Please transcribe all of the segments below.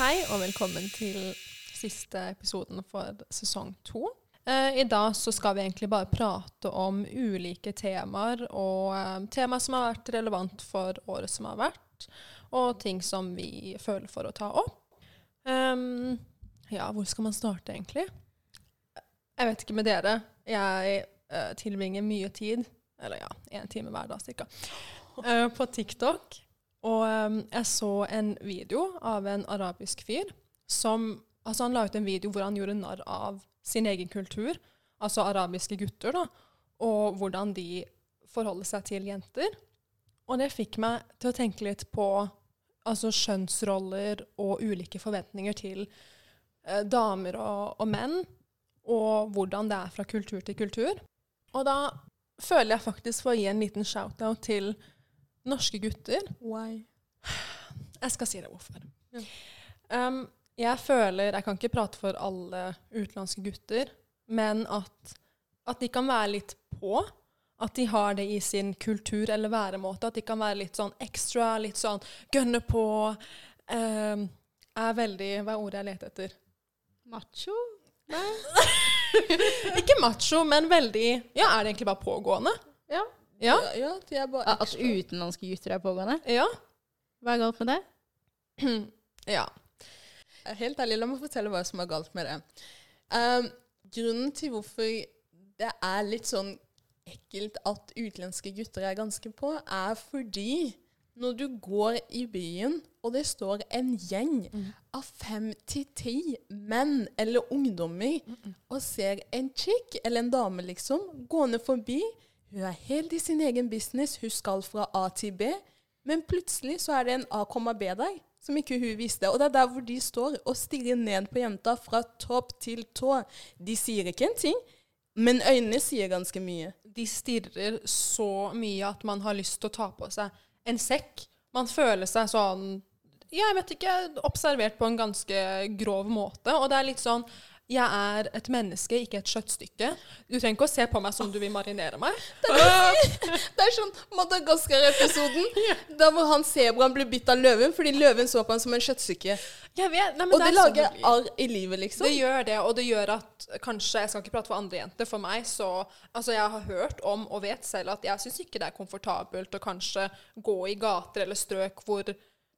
Hei og velkommen til siste episoden for sesong to. Eh, I dag så skal vi egentlig bare prate om ulike temaer, og eh, temaer som har vært relevant for året som har vært, og ting som vi føler for å ta opp. Um, ja, hvor skal man starte, egentlig? Jeg vet ikke med dere. Jeg eh, tilbringer mye tid, eller ja, én time hver dag cirka, eh, på TikTok. Og um, jeg så en video av en arabisk fyr som Altså, han la ut en video hvor han gjorde narr av sin egen kultur, altså arabiske gutter, da, og hvordan de forholder seg til jenter. Og det fikk meg til å tenke litt på altså skjønnsroller og ulike forventninger til eh, damer og, og menn, og hvordan det er fra kultur til kultur. Og da føler jeg faktisk for å gi en liten shout-out til norske gutter. Why? Jeg skal si det hvorfor. Ja. Um, jeg føler Jeg kan ikke prate for alle utenlandske gutter, men at, at de kan være litt på. At de har det i sin kultur eller væremåte. At de kan være litt sånn ekstra, litt sånn gønne på. Um, er veldig Hva er ordet jeg leter etter? Macho? Nei. Ikke macho, men veldig Ja, er det egentlig bare pågående? Ja. Ja? ja At utenlandske gutter er pågående? Ja. Hva er galt med det? ja. Helt ærlig, la meg fortelle hva som er galt med det. Um, grunnen til hvorfor det er litt sånn ekkelt at utenlandske gutter er ganske på, er fordi når du går i byen, og det står en gjeng av fem til ti menn eller ungdommer og ser en chick, eller en dame liksom, gående forbi Hun er helt i sin egen business, hun skal fra A til B, men plutselig så er det en A,B der som ikke hun visste. Og det er der hvor de står og stirrer ned på jenta fra topp til tå. De sier ikke en ting, men øynene sier ganske mye. de stirrer så mye at man har lyst til å ta på seg en sekk. Man føler seg sånn Jeg vet ikke, observert på en ganske grov måte. Og det er litt sånn Jeg er et menneske, ikke et kjøttstykke. Du trenger ikke å se på meg som du vil marinere meg. Det er sånn Madagaskar-episoden, der hvor han sebraen blir bitt av løven fordi løven så på ham som en kjøttstykke. Jeg vet, nei, men Og det er sånn lager arr i livet, liksom. Det gjør det, og det gjør at kanskje Jeg skal ikke prate for andre jenter. For meg så Altså, jeg har hørt om og vet selv at jeg syns ikke det er komfortabelt å kanskje gå i gater eller strøk hvor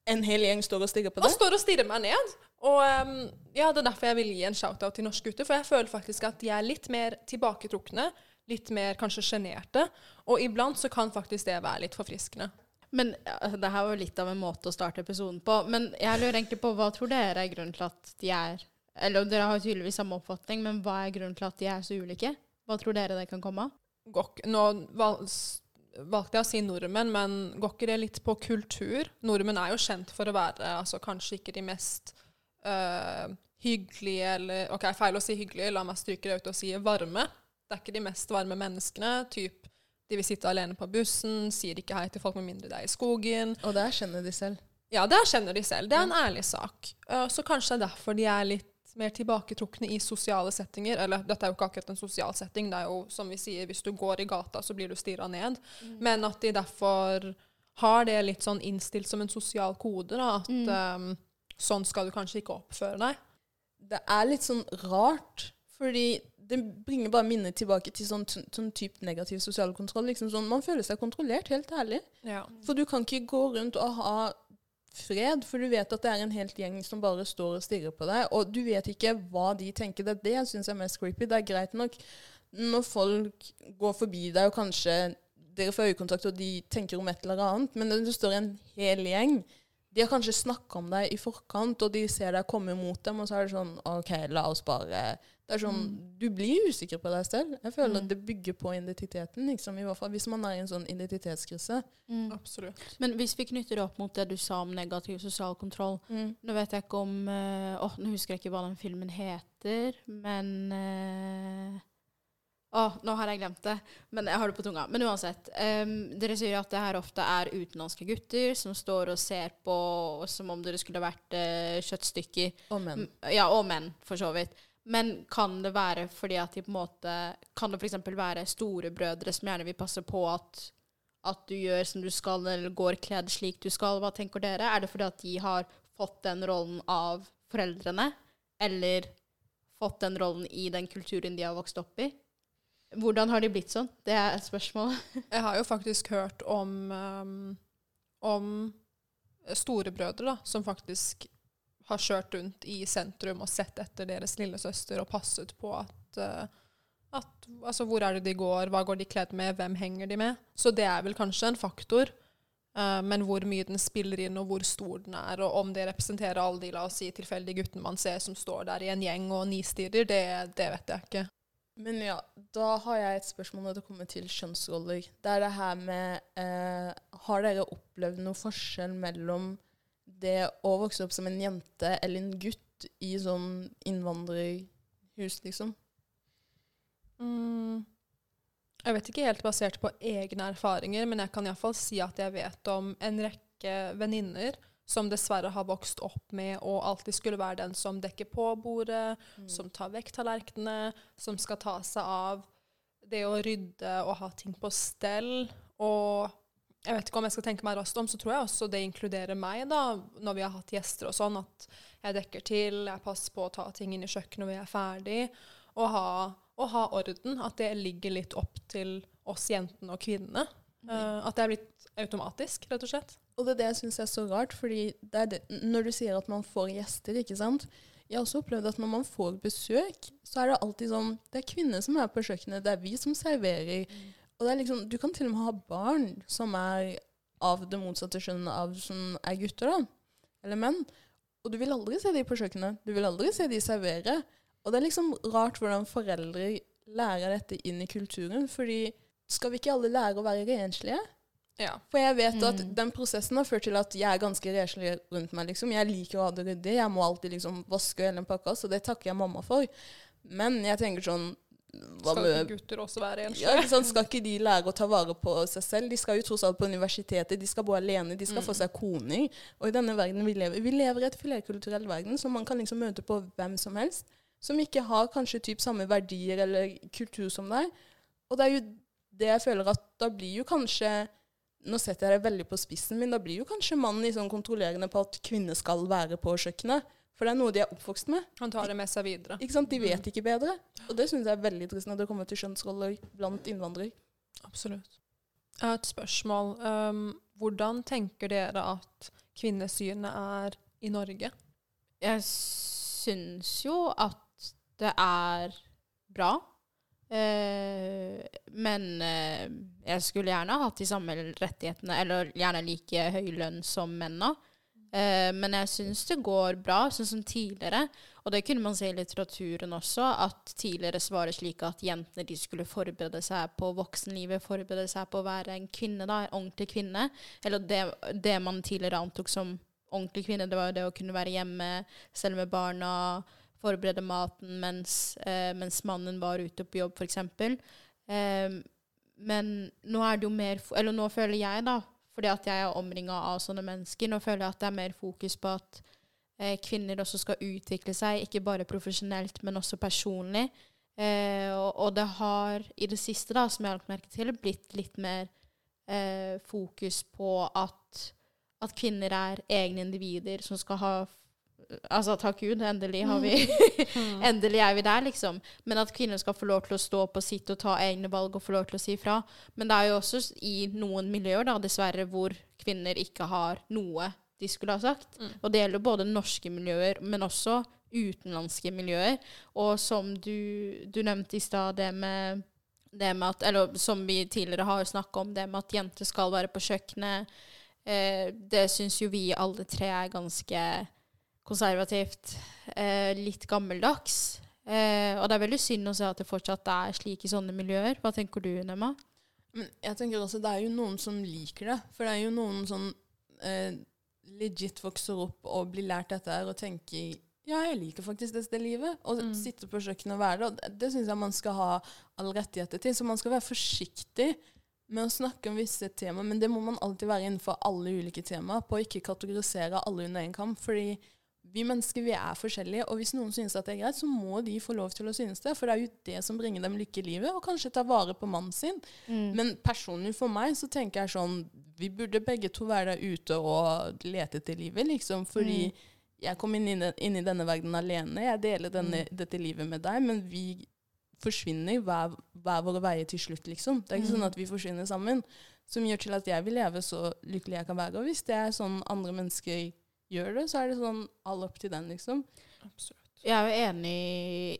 En hel gjeng står og stirrer på deg? Og står og stirrer meg ned. Og ehm, ja, det er derfor jeg vil gi en shout-out til norske gutter. For jeg føler faktisk at de er litt mer tilbaketrukne. Litt mer kanskje sjenerte. Og iblant så kan faktisk det være litt forfriskende. Men Det her var jo litt av en måte å starte episoden på. Men jeg lurer egentlig på hva tror dere er grunnen til at de er Eller dere har jo tydeligvis samme oppfatning, men hva er grunnen til at de er så ulike? Hva tror dere det kan komme av? Gokk, nå valgte jeg å si nordmenn, men går ikke det litt på kultur? Nordmenn er jo kjent for å være altså, kanskje ikke de mest øh, hyggelige eller OK, feil å si hyggelige, la meg stryke det ut og si varme. Det er ikke de mest varme menneskene. Typ, de vil sitte alene på bussen, sier ikke hei til folk med mindre de er i skogen. Og det erkjenner de selv. Ja, det erkjenner de selv. Det er en ærlig sak. Uh, så kanskje det er derfor de er litt mer tilbaketrukne i sosiale settinger. Eller dette er jo ikke akkurat en sosial setting. Det er jo som vi sier, hvis du går i gata, så blir du stirra ned. Men at de derfor har det litt sånn innstilt som en sosial kode, da. At um, sånn skal du kanskje ikke oppføre deg. Det er litt sånn rart, fordi det bringer bare minnet tilbake til sånn, sånn type negativ sosial kontroll. Liksom sånn, man føler seg kontrollert, helt ærlig. Ja. For du kan ikke gå rundt og ha fred, for du vet at det er en helt gjeng som bare står og stirrer på deg, og du vet ikke hva de tenker. Det er det jeg syns er mest creepy. Det er greit nok når folk går forbi deg, og kanskje dere får øyekontakt, og de tenker om et eller annet, men når det står en hel gjeng de har kanskje snakka om deg i forkant, og de ser deg komme mot dem, og så er det sånn OK, la oss bare Det er sånn Du blir usikker på deg selv. Jeg føler at det bygger på identiteten, liksom, i hvert fall hvis man er i en sånn identitetskrise. Absolutt. Men hvis vi knytter det opp mot det du sa om negativ sosial kontroll Nå vet jeg ikke om eh, Åh, nå husker jeg ikke hva den filmen heter, men eh, Åh, nå har jeg glemt det, men jeg har det på tunga. Men uansett. Um, dere sier at det her ofte er utenlandske gutter som står og ser på som om dere skulle vært uh, kjøttstykker. Og menn. Ja, og menn, for så vidt. Men kan det være fordi at de på en måte Kan det f.eks. være storebrødre som gjerne vil passe på at, at du gjør som du skal, eller går kledd slik du skal? Hva tenker dere? Er det fordi at de har fått den rollen av foreldrene, eller fått den rollen i den kulturen de har vokst opp i. Hvordan har de blitt sånn? Det er et spørsmål. Jeg har jo faktisk hørt om, um, om storebrødre da, som faktisk har kjørt rundt i sentrum og sett etter deres lillesøster og passet på at, uh, at altså, Hvor er det de går, hva går de kledd med, hvem henger de med? Så det er vel kanskje en faktor. Uh, men hvor mye den spiller inn, og hvor stor den er, og om det representerer alle de la oss si, tilfeldige guttene man ser som står der i en gjeng og nistirrer, det, det vet jeg ikke. Men ja, da har jeg et spørsmål når det kommer til kjønnsroller. Det er det her med eh, Har dere opplevd noe forskjell mellom det å vokse opp som en jente eller en gutt i sånn innvandrerhus, liksom? Mm. Jeg vet ikke helt basert på egne erfaringer, men jeg kan iallfall si at jeg vet om en rekke venninner som dessverre har vokst opp med å alltid skulle være den som dekker på bordet, mm. som tar vekk tallerkenene, som skal ta seg av det å rydde og ha ting på stell. Og jeg vet ikke om jeg skal tenke meg raskt om, så tror jeg også det inkluderer meg, da, når vi har hatt gjester og sånn, at jeg dekker til, jeg passer på å ta ting inn i kjøkkenet når vi er ferdig, og ha, og ha orden. At det ligger litt opp til oss jentene og kvinnene. Uh, at det er blitt automatisk, rett og slett. Og det er det jeg syns er så rart, fordi det, når du sier at man får gjester, ikke sant Jeg har også opplevd at når man får besøk, så er det alltid sånn Det er kvinner som er på kjøkkenet, det er vi som serverer. Og det er liksom Du kan til og med ha barn som er av det motsatte kjønnet av som er gutter, da. Eller menn. Og du vil aldri se dem på kjøkkenet. Du vil aldri se dem servere. Og det er liksom rart hvordan foreldre lærer dette inn i kulturen. fordi skal vi ikke alle lære å være renslige? Ja. For jeg vet at mm. den prosessen har ført til at jeg er ganske reslig rundt meg. liksom. Jeg liker å ha det ryddig. Jeg må alltid liksom vaske hele pakka, så det takker jeg mamma for. Men jeg tenker sånn Skal ikke gutter også være enslige? Ja, liksom, skal ikke de lære å ta vare på seg selv? De skal jo tross alt på universitetet, de skal bo alene, de skal mm. få seg koner. Og i denne verden vi lever Vi lever i et flerkulturell verden, så man kan liksom møte på hvem som helst. Som ikke har kanskje typ samme verdier eller kultur som deg. Og det er jo det jeg føler at da blir jo kanskje nå setter jeg det veldig på spissen min. Da blir jo kanskje mannen liksom kontrollerende på at kvinner skal være på kjøkkenet. For det er noe de er oppvokst med. Han tar det med seg videre. Ikke sant? De vet mm. ikke bedre. Og det syns jeg er veldig trist når det kommer til kjønnsroller blant innvandrere. Absolutt. Jeg har et spørsmål. Um, hvordan tenker dere at kvinnesynet er i Norge? Jeg syns jo at det er bra. Eh, men eh, jeg skulle gjerne hatt de samme rettighetene, eller gjerne like høy lønn som mennene. Eh, men jeg syns det går bra, sånn som tidligere. Og det kunne man se i litteraturen også, at tidligere svarer slik at jentene de skulle forberede seg på voksenlivet, forberede seg på å være en kvinne, da, en ordentlig kvinne. Eller det, det man tidligere antok som ordentlig kvinne, det var jo det å kunne være hjemme selv med barna forberede maten mens, eh, mens, mannen var ute på jobb, f.eks. Eh, men nå er det jo mer Eller nå føler jeg, da, fordi at jeg er omringa av sånne mennesker, nå føler jeg at det er mer fokus på at eh, kvinner også skal utvikle seg, ikke bare profesjonelt, men også personlig. Eh, og, og, det har i det siste, da, som jeg har lagt merke til, blitt litt mer eh, fokus på at, at kvinner er egne individer som skal ha Altså, takk Gud, endelig har vi mm. Endelig er vi der, liksom. Men at kvinner skal få lov til å stå opp og sitte og ta egne valg og få lov til å si fra. Men det er jo også i noen miljøer, da, dessverre, hvor kvinner ikke har noe de skulle ha sagt. Mm. Og det gjelder både norske miljøer, men også utenlandske miljøer. Og som du, du nevnte i stad, det med det med at, eller som vi tidligere har snakka om, det med at jenter skal være på kjøkkenet. Eh, det syns jo vi alle tre er ganske konservativt, eh, litt gammeldags. Eh, og det er veldig synd å se at det fortsatt er slik i sånne miljøer. Hva tenker du, Nema? Men jeg tenker også Det er jo noen som liker det. For det er jo noen som eh, legit vokser opp og blir lært dette her og tenker ja, jeg liker faktisk dette livet. Å mm. sitte på kjøkkenet og være det. Og det, syns jeg man skal ha alle rettigheter til. Så man skal være forsiktig med å snakke om visse temaer. Men det må man alltid være innenfor alle ulike temaer. På å ikke kategorisere alle under én kam. Fordi vi mennesker vi er forskjellige, og hvis noen synes at det er greit, så må de få lov til å synes det. For det er jo det som bringer dem lykke i livet, og kanskje ta vare på mannen sin. Mm. Men personlig for meg så tenker jeg sånn Vi burde begge to være der ute og lete etter livet, liksom. Fordi Mm. jeg kom inn i, inn i denne verden alene. Jeg deler denne, dette livet med deg, men vi forsvinner hver, hver våre veier til slutt, liksom. Det er ikke Mm. sånn at vi forsvinner sammen. Som gjør til at jeg vil leve så lykkelig jeg kan være. Og hvis det er sånn andre mennesker gjør det, så er det sånn all opp til den, liksom. Absolutt. Jeg er jo enig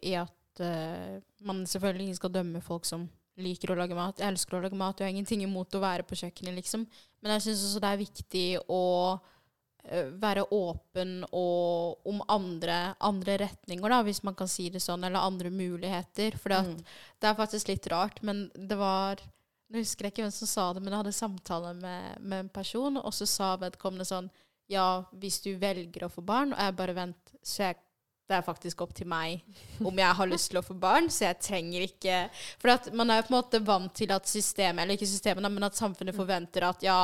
i at uh, man selvfølgelig ikke skal dømme folk som liker å lage mat. Jeg elsker å lage mat, jeg har ingenting imot å være på kjøkkenet, liksom. Men jeg syns også det er viktig å eh, være åpen og om andre, andre retninger, da, hvis man kan si det sånn, eller andre muligheter. For Mm. det er faktisk litt rart, men det var Nå husker jeg ikke hvem som sa det, men jeg hadde samtale med, med en person, og så sa vedkommende sånn Ja, hvis du velger å få barn, og jeg bare vent, så jeg det er faktisk opp til meg om jeg har lyst til å få barn, så jeg trenger ikke For at man er jo på en måte vant til at systemet, eller ikke systemet, men at samfunnet forventer at ja,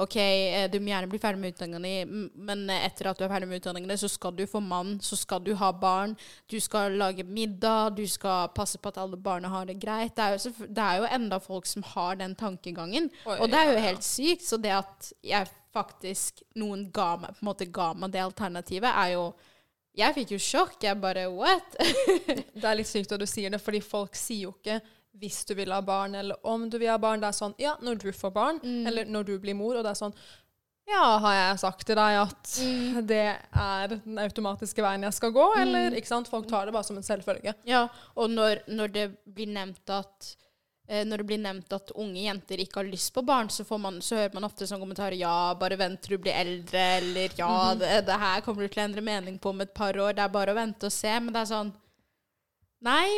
OK, eh, du må gjerne bli ferdig med utdanningen din, men etter at du er ferdig med utdanningen din, så skal du få mann, så skal du ha barn, du skal lage middag, du skal passe på at alle barna har det greit. Det er jo, det er jo enda folk som har den tankegangen, og det er jo helt sykt. Så det at jeg faktisk Noen ga meg, på en måte ga meg det alternativet, er jo Jeg fikk jo sjokk. Jeg bare What? Det er litt sykt at du sier det, fordi folk sier jo ikke hvis du vil ha barn, eller om du vil ha barn. Det er sånn ja, når du får barn, Mm. eller når du blir mor, og det er sånn ja, har jeg sagt til deg at Mm. det er den automatiske veien jeg skal gå, eller ikke sant? Folk tar det bare som en selvfølge. Ja, og når, når det blir nevnt at når det blir nevnt at unge jenter ikke har lyst på barn, så, får man, så hører man ofte sånn kommentarer Ja, bare vent til du blir eldre, eller Ja, det, det her kommer du til å endre mening på om et par år. Det er bare å vente og se. Men det er sånn Nei.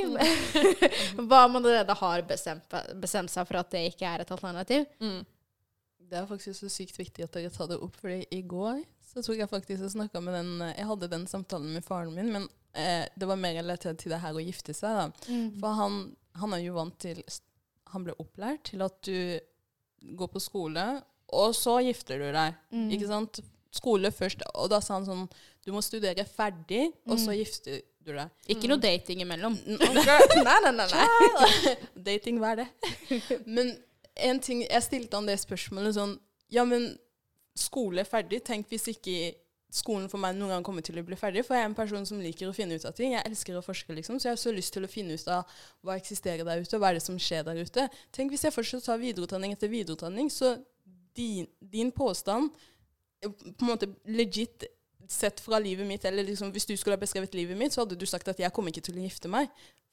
Hva om man allerede har bestemt, bestemt seg for at det ikke er et alternativ? Mm. Det er faktisk så sykt viktig at dere tar det opp, fordi i går så tok jeg faktisk og snakka med den Jeg hadde den samtalen med faren min, men eh, det var mer relatert til det her å gifte seg. da. For han, han er jo vant til Han ble opplært til at du går på skole, og så gifter du deg. Mm. Ikke sant? Skole først. Og da sa han sånn Du må studere ferdig, og så gifter du deg. Ikke noe dating imellom. nei, nei, nei. nei. Dating, hva er det? Men en ting Jeg stilte han det spørsmålet sånn Ja, men skole er ferdig. Tenk hvis ikke skolen for meg noen gang kommer til å bli ferdig. For jeg er en person som liker å finne ut av ting. Jeg elsker å forske, liksom. Så jeg har så lyst til å finne ut av hva eksisterer der ute, hva er det som skjer der ute. Tenk hvis jeg fortsatt tar videreutdanning etter videreutdanning, så din, din påstand eh, på en måte legit sett fra livet mitt, eller liksom, hvis du skulle ha beskrevet livet mitt, så hadde du sagt at jeg kommer ikke til å gifte meg.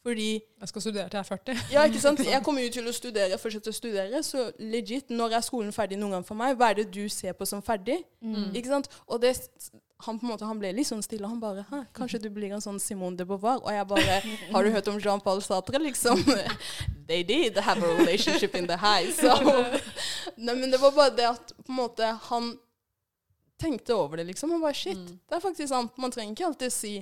Fordi Jeg skal studere til jeg er 40. ja, ikke sant? Jeg kommer jo til å studere, fortsette å studere, så legit, når er skolen ferdig noen gang for meg? Hva er det du ser på som ferdig? Mm. Ikke sant? Og det, han på en måte, han ble litt sånn stille, han bare, Hæ, kanskje du blir en sånn Simone de Beauvoir? Og jeg bare, har du hørt om Jean-Paul Sartre, liksom? They did have a relationship in the high, so. Nei, men det var bare det at, på en måte, han tenkte over det, liksom. Han bare, shit, Mm. det er faktisk sant. Man trenger ikke alltid si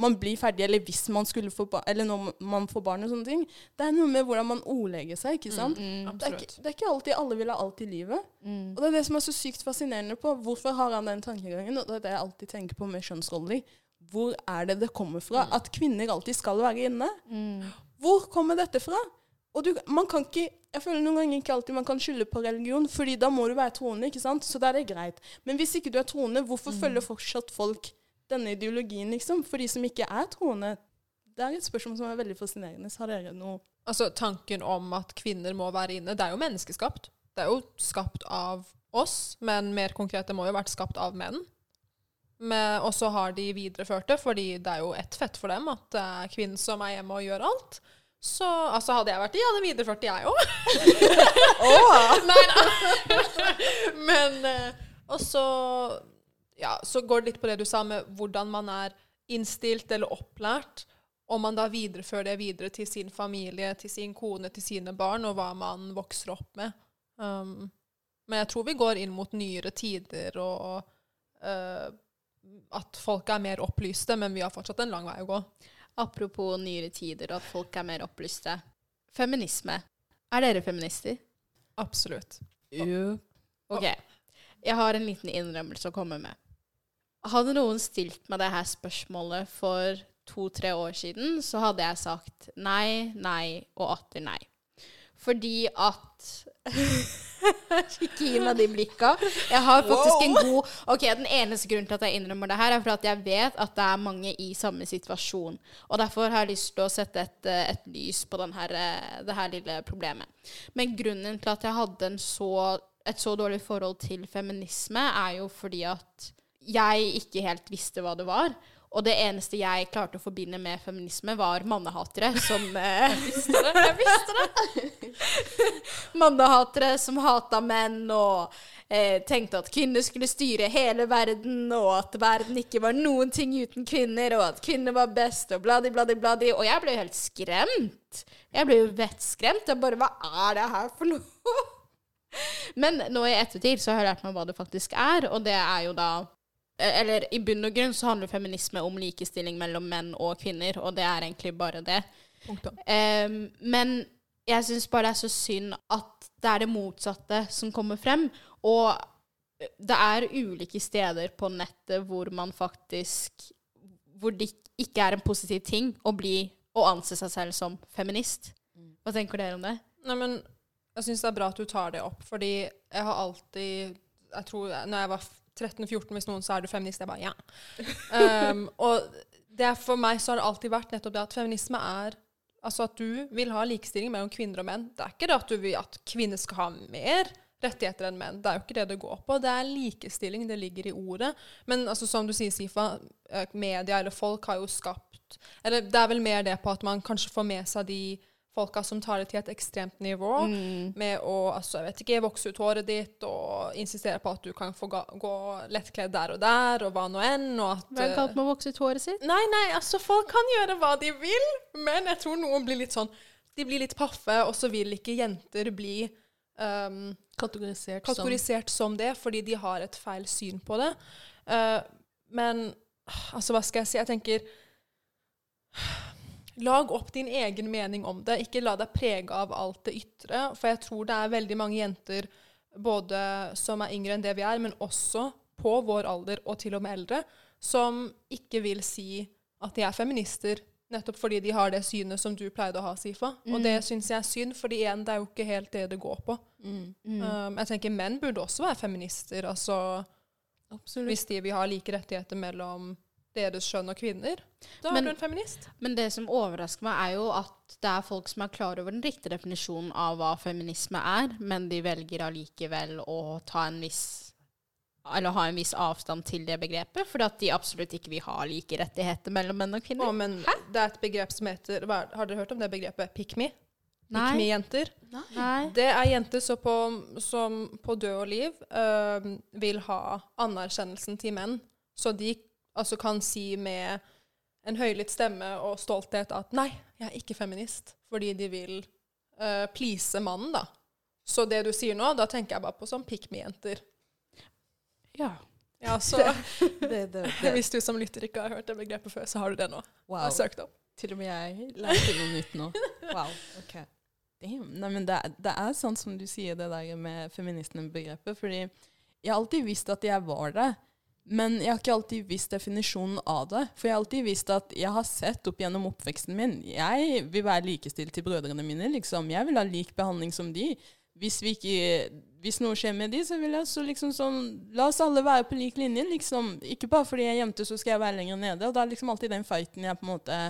man blir ferdig, eller hvis man skulle få barn, eller når man får barn og sånne ting. Det er noe med hvordan man ordlegger seg, ikke sant? Mm. Det, er ikke, det er ikke alltid alle vil ha alt i livet. Mm. Og det er det som er så sykt fascinerende på. Hvorfor har han den tankegangen? Og det er det jeg alltid tenker på med kjønnsroller. Hvor er det det kommer fra? At kvinner alltid skal være inne? Mm. Hvor kommer dette fra? Og du, man kan ikke, jeg føler noen ganger ikke alltid man kan skylde på religion, fordi da må du være troende, ikke sant? Så da er det greit. Men hvis ikke du er troende, hvorfor følger fortsatt folk denne ideologien, liksom? For de som ikke er troende. Det er et spørsmål som er veldig fascinerende. Har dere noe Altså, tanken om at kvinner må være inne, det er jo menneskeskapt. Det er jo skapt av oss, men mer konkret, det må jo ha vært skapt av menn. Men- Og så har de videreført det, fordi det er jo ett fett for dem at det er kvinnen som er hjemme og gjør alt. Så altså, hadde jeg vært de, hadde jeg videreført det, jeg òg. Nei da. Men eh, Og så ja, så går det litt på det du sa med hvordan man er innstilt eller opplært. Om man da viderefører det videre til sin familie, til sin kone, til sine barn, og hva man vokser opp med. Um, men jeg tror vi går inn mot nyere tider, og uh, at folk er mer opplyste, men vi har fortsatt en lang vei å gå. Apropos nyere tider og at folk er mer opplyste. Feminisme. Er dere feminister? Absolutt. Jo. Ok. Jeg har en liten innrømmelse å komme med. Hadde noen stilt meg det her spørsmålet for to-tre år siden, så hadde jeg sagt nei, nei og atter nei. Fordi at Ikke gi meg de blikka. Jeg har faktisk en god Ok, Den eneste grunnen til at jeg innrømmer det her, er for at jeg vet at det er mange i samme situasjon. Og derfor har jeg lyst til å sette et, et lys på den her, det her lille problemet. Men grunnen til at jeg hadde så, et så dårlig forhold til feminisme, er jo fordi at jeg ikke helt visste hva det var. Og det eneste jeg klarte å forbinde med feminisme, var mannehatere som eh, Jeg visste det! Jeg visste det! mannehatere som hata menn og eh, tenkte at kvinner skulle styre hele verden, og at verden ikke var noen ting uten kvinner, og at kvinner var best, og bladi, bladi, bladi. Og jeg ble jo helt skremt. Jeg ble jo vettskremt. Jeg bare Hva er det her for noe? Men nå i ettertid så har jeg lært meg hva det faktisk er, og det er jo da eller i bunn og grunn så handler feminisme om likestilling mellom menn og kvinner, og det er egentlig bare det. Um, men jeg syns bare det er så synd at det er det motsatte som kommer frem. Og det er ulike steder på nettet hvor man faktisk Hvor det ikke er en positiv ting å bli å anse seg selv som feminist. Hva tenker dere om det? Nei, men jeg syns det er bra at du tar det opp, fordi jeg har alltid jeg tror, når jeg var 13-14 hvis noen sa er du feminist, jeg bare ja. Um, og det for meg så har det alltid vært nettopp det at feminisme er altså at du vil ha likestilling mellom kvinner og menn. Det er ikke det at du vil at kvinner skal ha mer rettigheter enn menn. Det er jo ikke det det går på. Det er likestilling, det ligger i ordet. Men altså, som du sier, Sifa, eh, media eller folk har jo skapt Eller det er vel mer det på at man kanskje får med seg de folka som tar det til et ekstremt nivå, mm. med å altså, jeg vet ikke, vokse ut håret ditt og insistere på at du kan få ga, gå lettkledd der og der, og hva nå enn. og at... Hva er galt med å vokse ut håret sitt? Nei, nei, altså folk kan gjøre hva de vil, men jeg tror noen blir litt sånn De blir litt paffe, og så vil ikke jenter bli um, kategorisert, kategorisert som. som. det, fordi de har et feil syn på det. Uh, men altså, hva skal jeg si? Jeg tenker Lag opp din egen mening om det. Ikke la deg prege av alt det ytre. For jeg tror det er veldig mange jenter både som er yngre enn det vi er, men også på vår alder og til og med eldre, som ikke vil si at de er feminister, nettopp fordi de har det synet som du pleide å ha, Sifa. Mm. Og det syns jeg er synd, fordi igjen, det er jo ikke helt det det går på. Mm. Mm. Um, jeg tenker menn burde også være feminister, altså Absolutt. hvis de vil ha like rettigheter mellom deres skjønn og kvinner. Da men, er du en feminist. Men det som overrasker meg, er jo at det er folk som er klar over den riktige definisjonen av hva feminisme er, men de velger allikevel å ta en viss eller ha en viss avstand til det begrepet, fordi at de absolutt ikke vil ha like rettigheter mellom menn og kvinner. Å, men Hæ? Det er et begrep som heter Har dere hørt om det begrepet pick me? Pick me-jenter. Det er jenter som på, som på død og liv øh, vil ha anerkjennelsen til menn. Så de altså kan si med en høylytt stemme og stolthet at 'nei, jeg er ikke feminist', fordi de vil uh, please mannen, da. Så det du sier nå, da tenker jeg bare på sånn pick me-jenter. Ja. Ja, så det, det, det, Hvis du som lytter ikke har hørt det begrepet før, så har du det nå. Wow. Jeg har søkt opp. Til og med jeg lærte noe nytt nå. Wow. ok. Damn. Nei, men det, det, er sånn som du sier det der med feministene-begrepet. Fordi jeg har alltid visst at jeg var det. Men jeg har ikke alltid visst definisjonen av det. For jeg har alltid visst at jeg har sett opp gjennom oppveksten min Jeg vil være likestilt til brødrene mine. liksom. Jeg vil ha lik behandling som de. Hvis, ikke, hvis noe skjer med de, så vil jeg så liksom sånn La oss alle være på lik linje, liksom. Ikke bare fordi jeg er jente, så skal jeg være lenger nede. Og det er liksom alltid den fighten jeg på en måte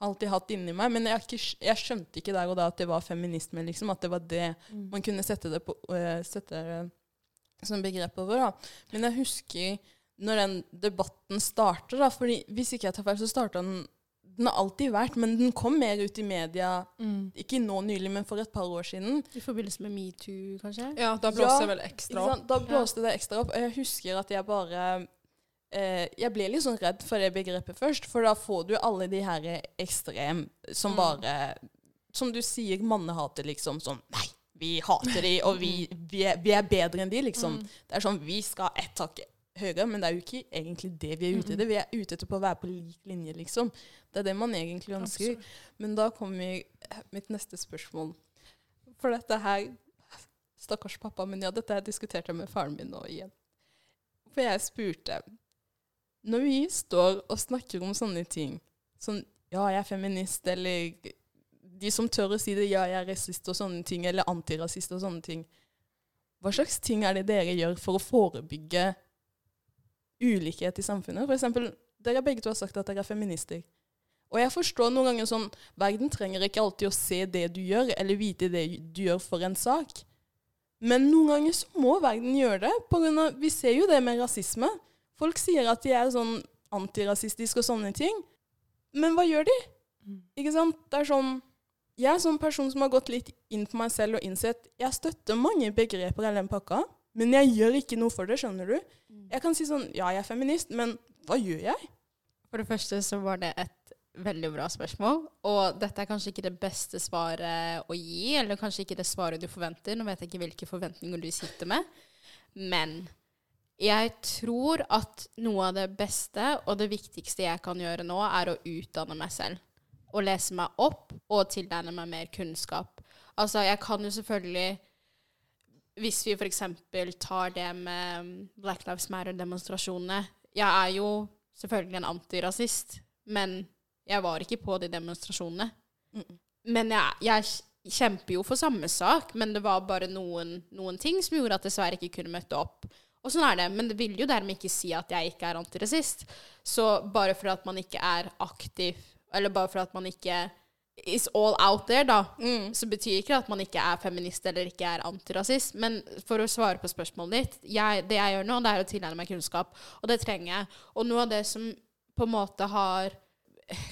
alltid hatt inni meg. Men jeg, ikke, jeg, skjønte ikke der og da at det var feminisme, liksom. At det var det mm. man kunne sette det på, uh, sette det som begrep over. da. Men jeg husker når den debatten starter, da, fordi hvis ikke jeg tar feil, så starta den Den har alltid vært, men den kom mer ut i media mm. ikke nå nylig, men for et par år siden. I forbindelse med metoo, kanskje? Ja, da blåste ja, det vel ekstra opp. Da blåste ja. det ekstra opp. Og jeg husker at jeg bare eh, Jeg ble litt sånn redd for det begrepet først, for da får du alle de her ekstrem som mm. bare Som du sier, mannehater, liksom. Sånn Nei, vi hater de, og vi, vi, er, vi er, bedre enn de, liksom. Mm. Det er sånn Vi skal ett hakk høyere, men det er jo ikke egentlig det vi er ute etter. Vi er ute etter på å være på lik linje, liksom. Det er det man egentlig ønsker. Absolutt. Men da kommer mitt neste spørsmål. For dette her Stakkars pappa, men ja, dette har jeg diskutert med faren min nå igjen. For jeg spurte når vi står og snakker om sånne ting, sånn ja, jeg er feminist, eller de som tør å si det, ja, jeg er rasist og sånne ting, eller antirasist og sånne ting, hva slags ting er det dere gjør for å forebygge ulikhet i samfunnet? For eksempel, dere begge to har sagt at dere er feminister. Og jeg forstår noen ganger sånn Verden trenger ikke alltid å se det du gjør, eller vite det du gjør for en sak. Men noen ganger så må verden gjøre det. På grunn av, vi ser jo det med rasisme. Folk sier at de er sånn antirasistiske og sånne ting. Men hva gjør de? Ikke sant? Det er sånn Jeg er sånn person som har gått litt inn på meg selv og innsett jeg støtter mange begreper i den pakka, men jeg gjør ikke noe for det, skjønner du? Mm. Jeg kan si sånn Ja, jeg er feminist, men hva gjør jeg? For det første så var det et veldig bra spørsmål. Og dette er kanskje ikke det beste svaret å gi, eller kanskje ikke det svaret du forventer. Nå vet jeg ikke hvilke forventninger du sitter med. Men jeg tror at noe av det beste og det viktigste jeg kan gjøre nå, er å utdanne meg selv. Og lese meg opp og tilegne meg mer kunnskap. Altså, jeg kan jo selvfølgelig Hvis vi f.eks. tar det med Black Lives Matter-demonstrasjonene Jeg er jo selvfølgelig en antirasist, men jeg var ikke på de demonstrasjonene. Mm. Men jeg, jeg, kjemper jo for samme sak, men det var bare noen, noen ting som gjorde at jeg dessverre ikke kunne møte opp. Og sånn er det, men det vil jo dermed ikke si at jeg ikke er antirasist. Så bare for at man ikke er aktiv, eller bare for at man ikke is all out there, da, mm. så betyr ikke at man ikke er feminist eller ikke er antirasist. Men for å svare på spørsmålet ditt, jeg, det jeg gjør nå, det er å tilegne meg kunnskap. Og det trenger jeg. Og noe av det som på en måte har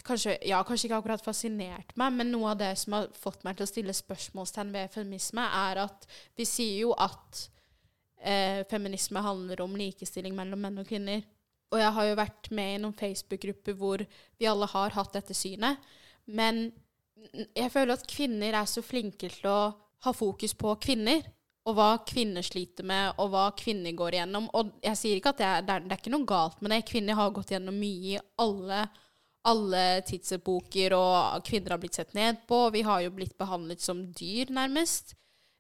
kanskje, ja, kanskje ikke akkurat fascinert meg, men noe av det som har fått meg til å stille spørsmålstegn ved feminisme, er at vi sier jo at eh, feminisme handler om likestilling mellom menn og kvinner. Og jeg har jo vært med i noen Facebook-grupper hvor vi alle har hatt dette synet. Men jeg føler at kvinner er så flinke til å ha fokus på kvinner. Og hva kvinner sliter med, og hva kvinner går igjennom. Og jeg sier ikke at det er, det er, ikke noe galt med det. Kvinner har gått gjennom mye i alle alle tidsepoker, og kvinner har blitt sett ned på. Vi har jo blitt behandlet som dyr, nærmest.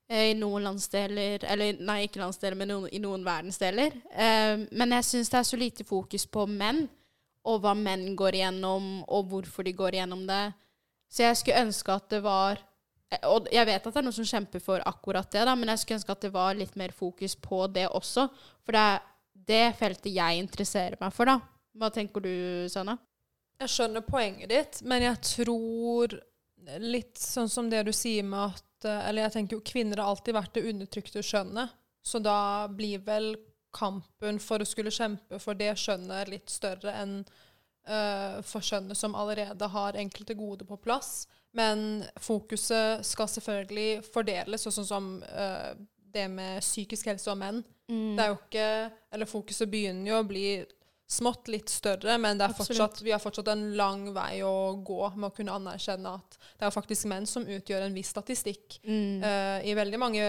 Eh, I noen landsdeler Eller nei, ikke landsdeler, men i noen verdensdeler. Eh, men jeg syns det er så lite fokus på menn, og hva menn går igjennom, og hvorfor de går igjennom det. Så jeg skulle ønske at det var Og jeg vet at det er noen som kjemper for akkurat det, da, men jeg skulle ønske at det var litt mer fokus på det også. For det er det feltet jeg interesserer meg for, da. Hva tenker du, Sanna? Jeg skjønner poenget ditt, men jeg tror litt sånn som det du sier med at Eller jeg tenker jo kvinner har alltid vært det undertrykte skjønnet, så da blir vel kampen for å skulle kjempe for det skjønnet litt større enn uh, for skjønnet som allerede har enkelte gode på plass. Men fokuset skal selvfølgelig fordeles, sånn som uh, det med psykisk helse og menn. Mm. Det er jo ikke Eller fokuset begynner jo å bli smått litt større, men fortsatt, vi har fortsatt en lang vei å gå med å kunne anerkjenne at det er faktisk menn som utgjør en viss statistikk mm. uh, i veldig mange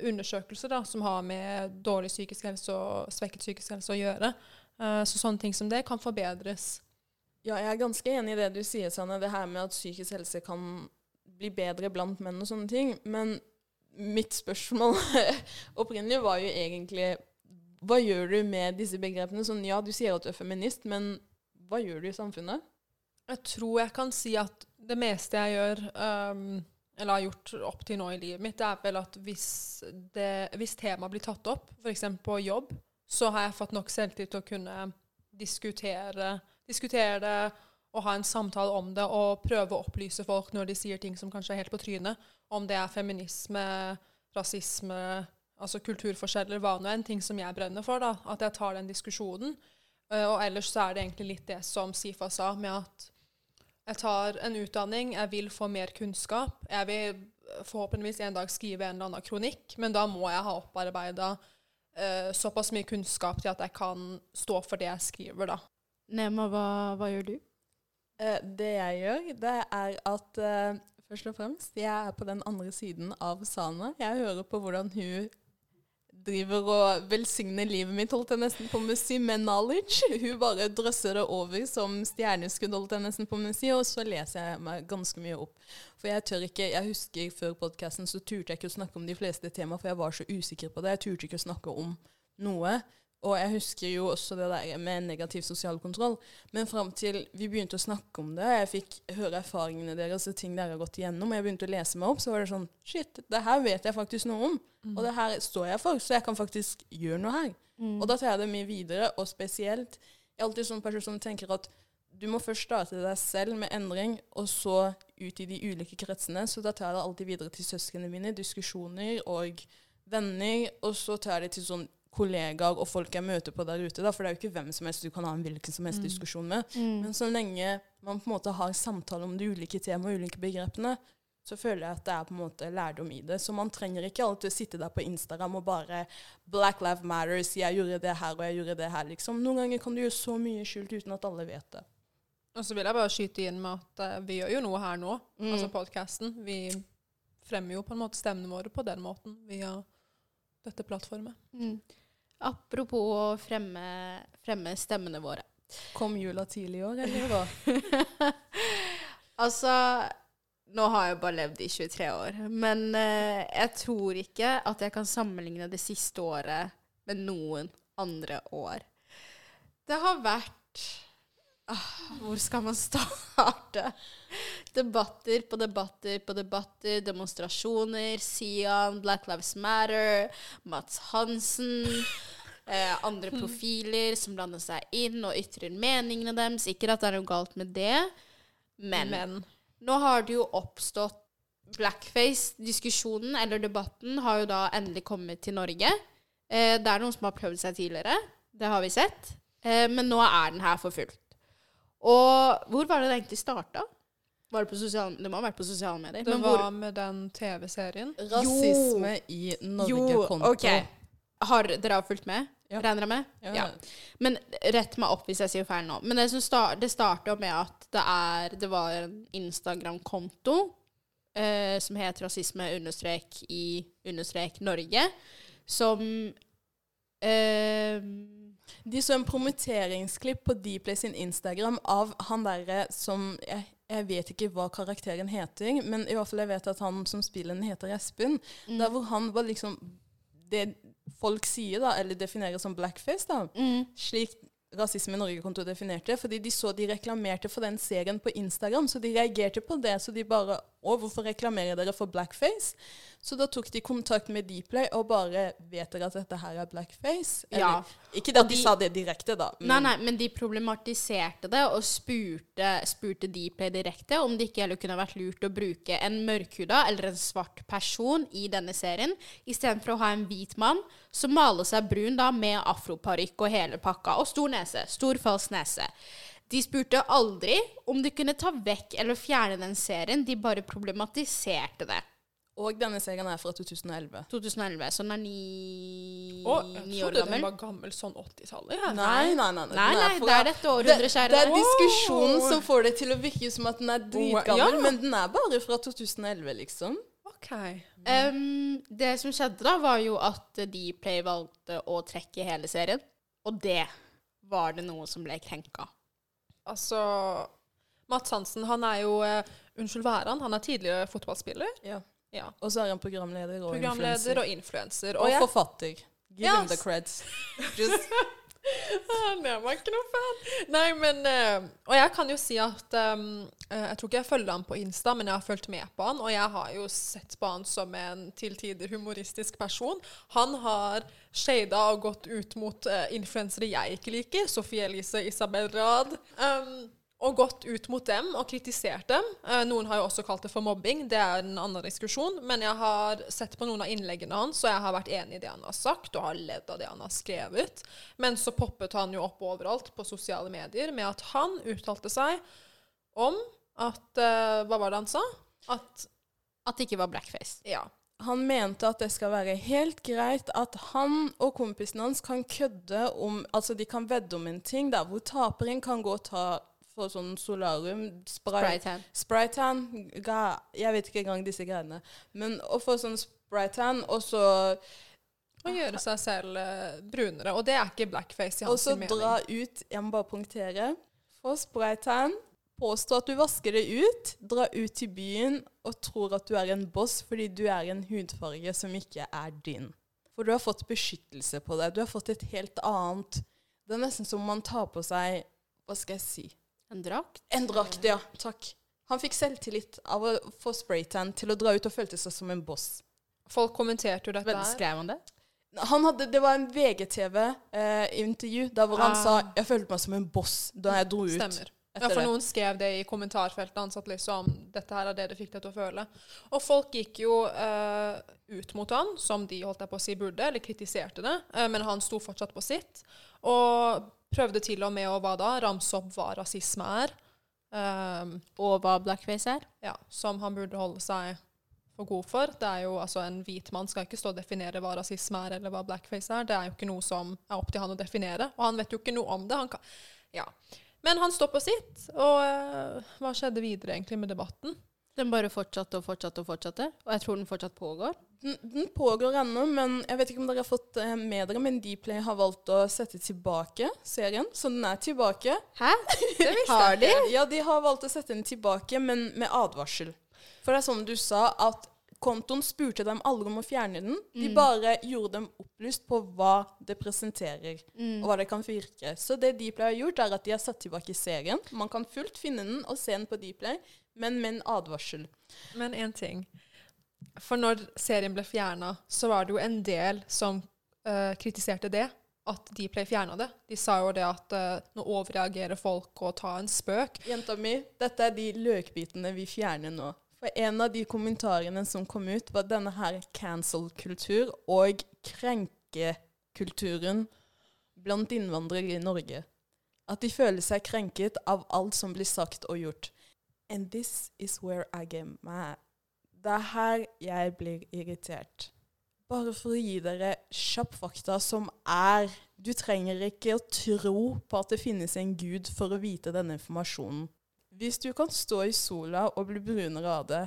undersøkelser da, som har med dårlig psykisk helse og svekket psykisk helse å gjøre. Uh, så sånne ting som det kan forbedres. Ja, jeg er ganske enig i det du sier, Sanne, det her med at psykisk helse kan bli bedre blant menn og sånne ting. Men mitt spørsmål opprinnelig var jo egentlig hva gjør du med disse begrepene? Sånn, ja, du sier at du er feminist, men hva gjør du i samfunnet? Jeg tror jeg kan si at det meste jeg gjør, um, eller har gjort opp til nå i livet mitt, er vel at hvis, det, hvis temaet blir tatt opp, f.eks. på jobb, så har jeg fått nok selvtillit til å kunne diskutere, diskutere det og ha en samtale om det og prøve å opplyse folk når de sier ting som kanskje er helt på trynet. Om det er feminisme, rasisme, altså kulturforskjeller hva nå en ting som jeg brenner for, da, at jeg tar den diskusjonen. Uh, og ellers så er det egentlig litt det som Sifa sa, med at jeg tar en utdanning, jeg vil få mer kunnskap. Jeg vil forhåpentligvis en dag skrive en eller annen kronikk, men da må jeg ha opparbeida uh, såpass mye kunnskap til at jeg kan stå for det jeg skriver, da. Nema, hva, hva gjør du? Eh, det jeg gjør, det er at først og fremst, jeg er på den andre siden av Sana. Jeg hører på hvordan hun driver og velsigner livet mitt, holdt jeg nesten på med å si, med knowledge. Hun bare drøsser det over som stjerneskudd, holdt jeg nesten på med å si, og så leser jeg meg ganske mye opp. For jeg tør ikke Jeg husker før podkasten så turte jeg ikke å snakke om de fleste temaer, for jeg var så usikker på det. Jeg turte ikke å snakke om noe. Og jeg husker jo også det der med negativ sosial kontroll. Men fram til vi begynte å snakke om det, og jeg fikk høre erfaringene deres og ting dere har gått igjennom, og jeg begynte å lese meg opp, så var det sånn Shit, det her vet jeg faktisk noe om. Og det her står jeg for, så jeg kan faktisk gjøre noe her. Mm. Og da tar jeg det mye videre, og spesielt Jeg er alltid sånn person som tenker at du må først starte deg selv med endring, og så ut i de ulike kretsene. Så da tar jeg det alltid videre til søsknene mine, diskusjoner og venner, og så tar jeg det til sånn kollegaer og folk jeg møter på der ute. Da, for det er jo ikke hvem som helst du kan ha en hvilken som helst Mm. diskusjon med. Mm. Men så lenge man på en måte har samtale om de ulike temaene og ulike begrepene, så føler jeg at det er på en måte lærdom i det. Så man trenger ikke alltid å sitte der på Instagram og bare 'Black Life Matters', 'jeg gjorde det her, og jeg gjorde det her', liksom. Noen ganger kan du gjøre så mye skjult uten at alle vet det. Og så vil jeg bare skyte inn med at uh, vi gjør jo noe her nå, Mm. altså podkasten. Vi fremmer jo på en måte stemmene våre på den måten via dette plattformet. Mm. Apropos å fremme, fremme stemmene våre. Kom jula tidlig i år, eller hva? altså Nå har jeg bare levd i 23 år, men eh, jeg tror ikke at jeg kan sammenligne det siste året med noen andre år. Det har vært Hvor skal man starte? Debatter på debatter på debatter, demonstrasjoner, Sian, Black Lives Matter, Mats Hansen eh, Andre profiler som blander seg inn og ytrer meningene deres. Ikke at det er noe galt med det, men, Men nå har det jo oppstått Blackface-diskusjonen, eller debatten, har jo da endelig kommet til Norge. Eh, det er noen som har prøvd seg tidligere, det har vi sett. Eh, men nå er den her for fullt. Og hvor var det det egentlig starta? Var det, på sosial, det må ha vært på sosiale medier. det men var hvor, med den TV-serien. Rasisme i Norge-konto. OK. Har dere har fulgt med? Ja. Regner jeg med? Ja. Ja. Men rett meg opp hvis jeg sier feil nå. Men det, start, det starter jo med at det, er, det var en Instagram-konto eh, som het rasisme understrek i understrek Norge, som eh, De så en promoteringsklipp på Dplay sin Instagram av han derre som jeg, jeg vet ikke hva karakteren heter, men i hvert fall jeg vet at han som spiller den, heter Espen. Mm. Der hvor han var liksom Det folk sier, da, eller definerer som blackface, da, mm, slik Rasisme i Norge-konto definerte, fordi de så de reklamerte for den serien på Instagram, så de reagerte på det. Så de bare Å, hvorfor reklamerer dere for blackface? Så da tok de kontakt med Dplay og bare Vet dere at dette her er blackface? Ja. Ikke det at de, de- sa det direkte, da. Nei, nei, men de problematiserte det og spurte, spurte Dplay direkte om det ikke heller kunne vært lurt å bruke en mørkhuda eller en svart person i denne serien, istedenfor å ha en hvit mann som maler seg brun da med afroparykk og hele pakka, og stor nese. Stor, falsk nese. De spurte aldri om de kunne ta vekk eller fjerne den serien, de bare problematiserte det. Og denne serien er fra 2011. 2011, så den er ni, Og jeg ni år trodde den var gammel sånn 80-tallet. Ja. Nei, nei, nei. Nei, nei, det er dette århundret, kjære Det er diskusjonen som får det til å virke som at den er dritgammel, ja. men den er bare fra 2011, liksom. OK. Det som skjedde da, var jo at Dplay valgte å trekke hele serien. Og det var det noe som ble krenka. Altså Mats Hansen, han er jo eh, Unnskyld, hva er han? Han er tidligere fotballspiller. Ja. Ja. Og så er han programleder og Programleder influencer. og influenser. Og jeg- forfatter. Give yes. him the creds. Just, Han er meg ikke noe fan. Nei, men eh, Og jeg kan jo si at um, Jeg tror ikke jeg følger han på Insta, men jeg har fulgt med på han, og jeg har jo sett på han som en til tider humoristisk person. Han har shada og gått ut mot uh, influensere jeg ikke liker, Sofie Elise, Isabel Rad. Um, og gått ut mot dem og kritisert dem. Eh, noen har jo også kalt det for mobbing, det er en annen diskusjon. Men jeg har sett på noen av innleggene hans, og jeg har vært enig i det han har sagt, og har ledd av det han har skrevet. Men så poppet han jo opp overalt på sosiale medier med at han uttalte seg om at eh, Hva var det han sa? At At det ikke var blackface. Ja. han mente at det skal være helt greit at han og kompisen hans kan kødde om Altså, de kan vedde om en ting der hvor taperen kan gå og ta for sånn solarium, spray, Spraytan. spraytan Jeg vet ikke engang disse greiene. Men å få sånn spraytan, og så Å gjøre seg selv eh, brunere. Og det er ikke blackface i hans mening. Og så dra ut Jeg må bare punktere. Få spraytan. Påstå at du vasker det ut. Dra ut til byen og tror at du er en boss fordi du er en hudfarge som ikke er din. For du har fått beskyttelse på det. Du har fått et helt annet Det er nesten som om man tar på seg Hva skal jeg si? En drakt? En drakt, ja. Takk. Han fikk selvtillit av å få spraytan til å dra ut og følte seg som en boss. Folk kommenterte jo dette Men. Skrev han det? Han hadde, det var en VGTV-intervju der hvor han Ah. sa jeg følte meg som en boss da jeg dro ut. Stemmer. Ja, for noen skrev det i kommentarfeltet hans at liksom, dette her er det det fikk deg til å føle. Og folk gikk jo eh, ut mot han, som de holdt på å si burde, eller kritiserte det, eh, men han sto fortsatt på sitt. Og prøvde til og med å hva da, ramse opp hva rasisme er, Um, Og hva blackface er? ja, som han burde holde seg for god for. Det er jo, altså En hvit mann skal ikke stå og definere hva rasisme er, eller hva blackface er. Det er jo ikke noe som er opp til han å definere, og han vet jo ikke noe om det. Han kan, ja. Men han står på sitt, og uh, hva skjedde videre egentlig med debatten? Den bare fortsatte og fortsatte og fortsatte. Og jeg tror den fortsatt pågår. Den, den pågår ennå, men jeg vet ikke om dere har fått eh, med dere, men Dplay har valgt å sette tilbake serien, så den er tilbake. Hæ? Det Har de? Ja, de har valgt å sette den tilbake, men med advarsel. For det er som du sa, at kontoen spurte dem aldri om å fjerne den. De bare gjorde dem opplyst på hva det presenterer, Mm. og hva det kan virke. Så det Dplay har gjort, er at de har satt tilbake serien. Man kan fullt finne den og se den på Dplay, men med en advarsel. Men én ting. For når serien ble fjerna, så var det jo en del som uh, kritiserte det. At Dplay fjerna det. De sa jo det at uh, nå overreagerer folk og tar en spøk. Jenta mi, dette er de løkbitene vi fjerner nå. For en av de kommentarene som kom ut, var denne her cancel-kultur og krenkekulturen blant innvandrere i Norge. At de føler seg krenket av alt som blir sagt og gjort. And this is where I get mad. Det er her jeg blir irritert. Bare for å gi dere kjapp fakta som er Du trenger ikke å tro på at det finnes en gud for å vite denne informasjonen. Hvis du kan stå i sola og bli brunere av det,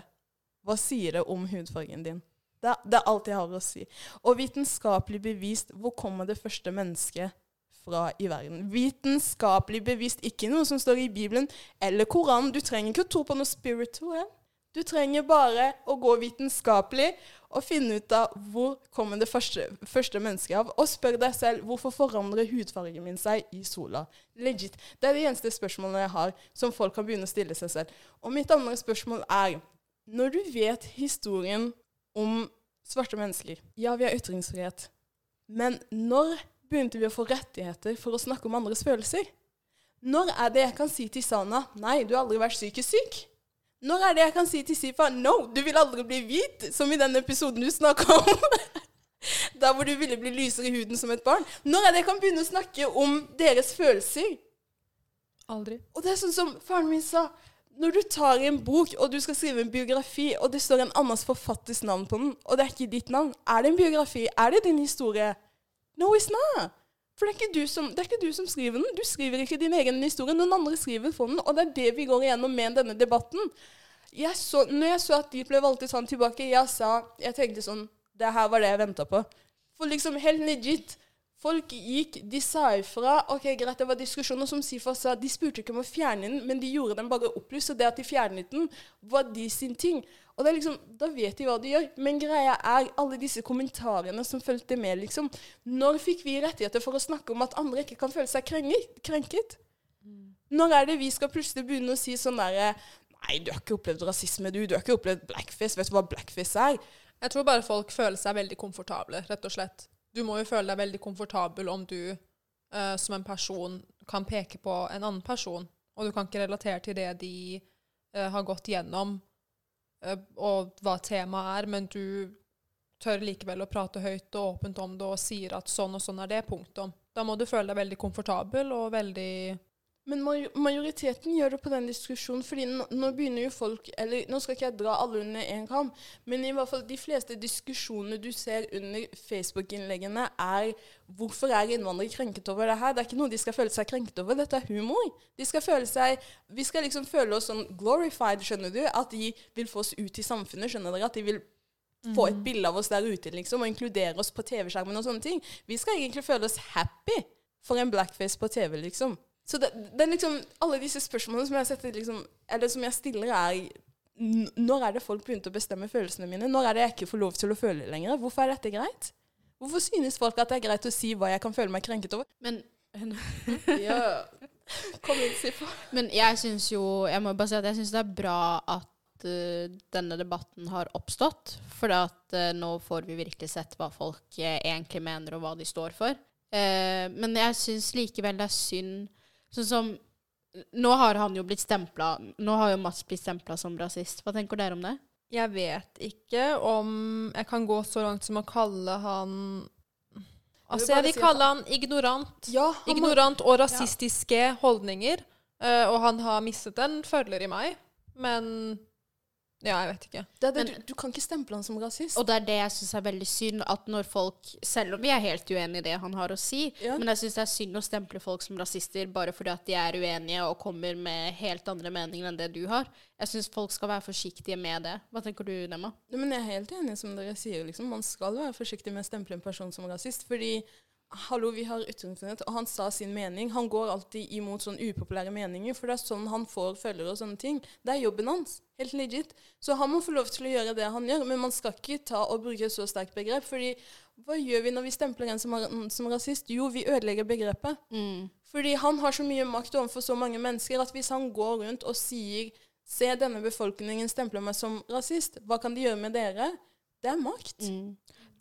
hva sier det om hudfargen din? Det, det er alt jeg har å si. Og vitenskapelig bevist, hvor kommer det første mennesket fra i verden? Vitenskapelig bevist, ikke noe som står i Bibelen eller Koranen. Du trenger ikke å tro på noe spiritual. Du trenger bare å gå vitenskapelig og finne ut av hvor kommer det første, første mennesket av. Og spør deg selv hvorfor forandrer hudfargen min seg i sola. Legit. Det er det eneste spørsmålet jeg har som folk kan begynne å stille seg selv. Og mitt andre spørsmål er Når du vet historien om svarte mennesker Ja, vi har ytringsfrihet. Men når begynte vi å få rettigheter for å snakke om andres følelser? Når er det jeg kan si til Sana Nei, du har aldri vært psykisk syk. Når er det jeg kan si til Sifa No, du vil aldri bli hvit, som i den episoden du snakka om. Der hvor du ville bli lysere i huden som et barn. Når er det jeg kan begynne å snakke om deres følelser? Aldri. Og det er sånn som faren min sa. Når du tar en bok, og du skal skrive en biografi, og det står en annens forfatters navn på den, og det er ikke ditt navn, er det en biografi? Er det din historie? No, it's not. For det er, som, det er ikke du som skriver den. Du skriver ikke din egen historie. Noen andre skriver for den. Og det er det vi går igjennom med denne debatten. Jeg så, når jeg så at de ble valgt sånn tilbake, jeg sa Jeg tenkte sånn Det her var det jeg venta på. For liksom, helt legit. Folk gikk, de sa ifra. Ok, greit, det var diskusjoner som Sifa sa. De spurte ikke om å fjerne den, men de gjorde den bare opplyst. Og det at de fjernet den, var de sin ting. Og det er liksom, Da vet de hva de gjør. Men greia er alle disse kommentarene som fulgte med. liksom. Når fikk vi rettigheter for å snakke om at andre ikke kan føle seg krenket? krenket? Når er det vi skal plutselig begynne å si sånn derre Nei, du har ikke opplevd rasisme, du. Du har ikke opplevd blackface. Vet du hva blackface er? Jeg tror bare folk føler seg veldig komfortable, rett og slett. Du må jo føle deg veldig komfortabel om du uh, som en person kan peke på en annen person, og du kan ikke relatere til det de uh, har gått gjennom, og hva temaet er, men du tør likevel å prate høyt og åpent om det og sier at sånn og sånn er det, punktum. Da må du føle deg veldig komfortabel og veldig Men majoriteten gjør det på den diskusjonen, fordi nå, nå begynner jo folk Eller nå skal ikke jeg dra alle under én kam, men i hvert fall de fleste diskusjonene du ser under Facebook-innleggene, er hvorfor er innvandrere krenket over det her? Det er ikke noe de skal føle seg krenket over. Dette er humor. De skal føle seg Vi skal liksom føle oss sånn glorified, skjønner du? At de vil få oss ut i samfunnet, skjønner dere? At de vil få et bilde av oss der ute, liksom, og inkludere oss på TV-skjermen og sånne ting. Vi skal egentlig føle oss happy for en blackface på TV, liksom. Så det, det er liksom alle disse spørsmålene som jeg, setter, liksom, eller som jeg stiller, er Når er det folk begynte å bestemme følelsene mine? Når er det jeg ikke får lov til å føle lenger? Hvorfor er dette greit? Hvorfor synes folk at det er greit å si hva jeg kan føle meg krenket over? Men, Ja. Kom inn, Sifa. men jeg syns jo Jeg må bare si at jeg syns det er bra at uh, denne debatten har oppstått. For at uh, nå får vi virkelig sett hva folk uh, egentlig mener, og hva de står for. Men jeg syns likevel det er synd Sånn som Nå har han jo blitt stempla Nå har jo Mats blitt stempla som rasist. Hva tenker dere om det? Jeg vet ikke om jeg kan gå så langt som å kalle han Altså, jeg vil kalle han ignorant. Ja, han må, Ignorant og rasistiske holdninger. Uh, og han har mistet en følger i meg. Men Ja, jeg vet ikke. det det, Men- du, du kan ikke stemple han som rasist. Og det er det jeg syns er veldig synd, at når folk Selv om vi er helt uenig i det han har å si, Ja. men jeg syns det er synd å stemple folk som rasister bare fordi at de er uenige og kommer med helt andre meninger enn det du har. Jeg syns folk skal være forsiktige med det. Hva tenker du, Nemma? Ja, men jeg er helt enig som dere sier. Liksom. Man skal være forsiktig med å stemple en person som rasist. Fordi hallo, vi har ytringsfrihet, og han sa sin mening. Han går alltid imot sånne upopulære meninger, for det er sånn han får følgere og sånne ting. Det er jobben hans. Helt legit. Så han må få lov til å gjøre det han gjør, men man skal ikke ta og bruke et så sterkt begrep. fordi hva gjør vi når vi stempler en som, har, som rasist? Jo, vi ødelegger begrepet. Fordi han har så mye makt overfor så mange mennesker at hvis han går rundt og sier Se, denne befolkningen stempler meg som rasist. Hva kan de gjøre med dere? Det er makt. Mm.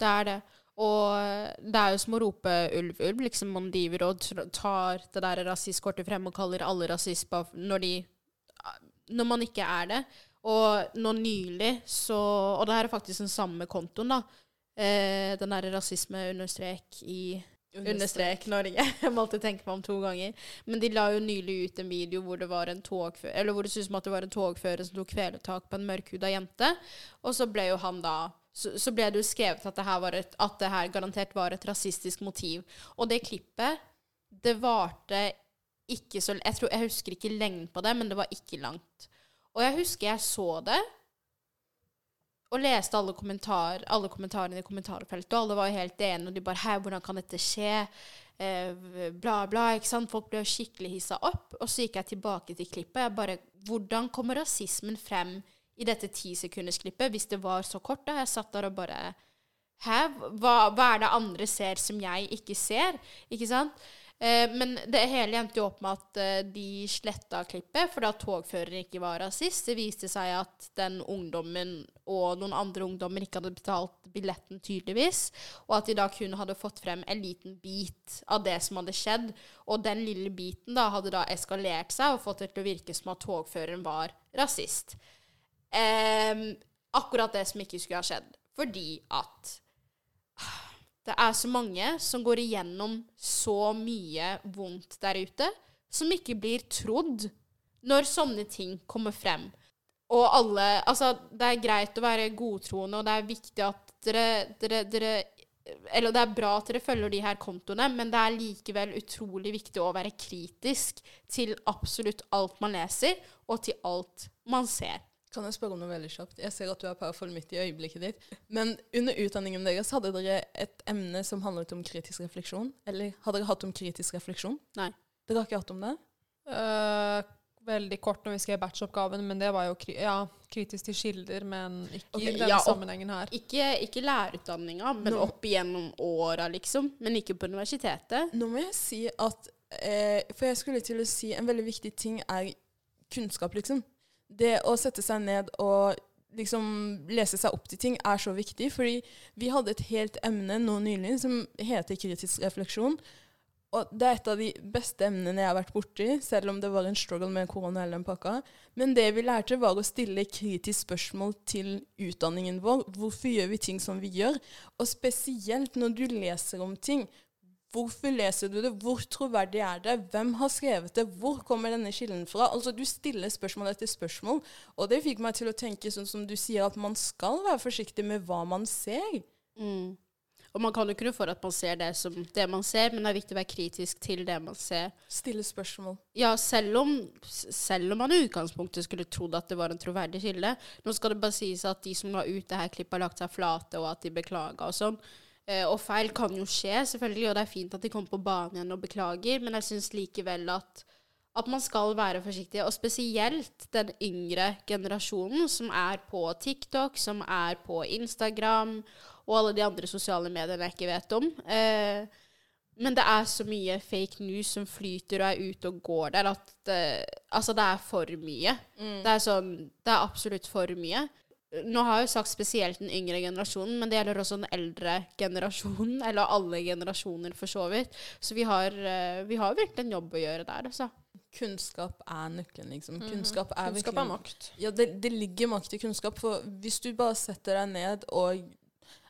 Det er det. Og det er jo som å rope ulv, ulv. Liksom man driver og tar det der rasistkortet frem og kaller alle rasist bare når de Når man ikke er det. Og nå nylig så Og det her er faktisk den samme kontoen, da. Eh, den derre rasisme understrek i Understrek Norge. Jeg måtte tenke meg om to ganger. Men de la jo nylig ut en video hvor det var en togfører Eller hvor det så ut som at det var en togfører som tok kvelertak på en mørkhuda jente. Og så ble jo han da så, så ble det jo skrevet at det, her et, at det her garantert var et rasistisk motiv. Og det klippet, det varte ikke så Jeg, tror, jeg husker ikke lengden på det, men det var ikke langt. Og jeg husker jeg så det, og leste alle, kommentar, alle kommentarene i kommentarfeltet, og alle var jo helt enige, og de bare 'Hæ, hvordan kan dette skje?' Eh, bla, bla. ikke sant? Folk ble jo skikkelig hissa opp. Og så gikk jeg tilbake til klippet. Jeg bare Hvordan kommer rasismen frem i dette tisekundersklippet hvis det var så kort? da? Jeg satt der og bare Hæ? Hva, hva er det andre ser som jeg ikke ser? Ikke sant? Eh, men det hele endte jo opp med at eh, de sletta klippet fordi at togføreren ikke var rasist. Det viste seg at den ungdommen og noen andre ungdommer ikke hadde betalt billetten, tydeligvis. Og at de da kun hadde fått frem en liten bit av det som hadde skjedd. Og den lille biten da hadde da eskalert seg og fått det til å virke som at togføreren var rasist. Em, akkurat det som ikke skulle ha skjedd. Fordi at det er så mange som går igjennom så mye vondt der ute, som ikke blir trodd når sånne ting kommer frem. Og alle Altså, det er greit å være godtroende, og det er viktig at dere, dere, dere Eller det er bra at dere følger de her kontoene, men det er likevel utrolig viktig å være kritisk til absolutt alt man leser, og til alt man ser. Kan jeg spørre om noe veldig kjapt? Jeg ser at du er powerful midt i øyeblikket ditt. Men under utdanningen deres hadde dere et emne som handlet om kritisk refleksjon? Eller har dere hatt om kritisk refleksjon? Nei. Dere har ikke hatt om det? Uh, veldig kort når vi skrev batchoppgaven, men det var jo kri ja, kritisk til kilder, men ikke okay, i denne ja, sammenhengen her. Ikke, ikke lærerutdanninga, men Nå- opp igjennom åra, liksom. Men ikke på universitetet. Nå må jeg si at eh, For jeg skulle til å si en veldig viktig ting er kunnskap, liksom. Det å sette seg ned og liksom lese seg opp til ting er så viktig. Fordi vi hadde et helt emne nå nylig som heter kritisk refleksjon. Og det er et av de beste emnene jeg har vært borti, selv om det var en struggle med korona hele den pakka. Men det vi lærte, var å stille kritisk spørsmål til utdanningen vår. Hvorfor gjør vi ting som vi gjør? Og spesielt når du leser om ting. Hvorfor leser du det? Hvor troverdig er det? Hvem har skrevet det? Hvor kommer denne kilden fra? Altså, Du stiller spørsmål etter spørsmål, og det fikk meg til å tenke sånn som du sier, at man skal være forsiktig med hva man ser. Mm. Og man kan jo ikke noe for at man ser det som det man ser, men det er viktig å være kritisk til det man ser. Stille spørsmål. Ja, selv om, selv om man i utgangspunktet skulle trodd at det var en troverdig kilde. Nå skal det bare sies at de som la ut det her klippet, har lagt seg flate, og at de beklaga og sånn. Eh, og feil kan jo skje, selvfølgelig, og det er fint at de kommer på banen igjen og beklager, men jeg syns likevel at at man skal være forsiktig, og spesielt den yngre generasjonen som er på TikTok, som er på Instagram, og alle de andre sosiale mediene jeg ikke vet om. Eh, men det er så mye fake news som flyter og er ute og går der, at det, altså det er for mye. Mm. Det er sånn Det er absolutt for mye. Nå har jeg jo sagt spesielt den yngre generasjonen, men det gjelder også den eldre generasjonen. Eller alle generasjoner, for så vidt. Så vi har, eh, vi har virkelig en jobb å gjøre der, altså. Kunnskap er nøkkelen, liksom. Mhm. Kunnskap er Kunnskap er makt. Ja, det, det ligger makt i kunnskap. For hvis du bare setter deg ned og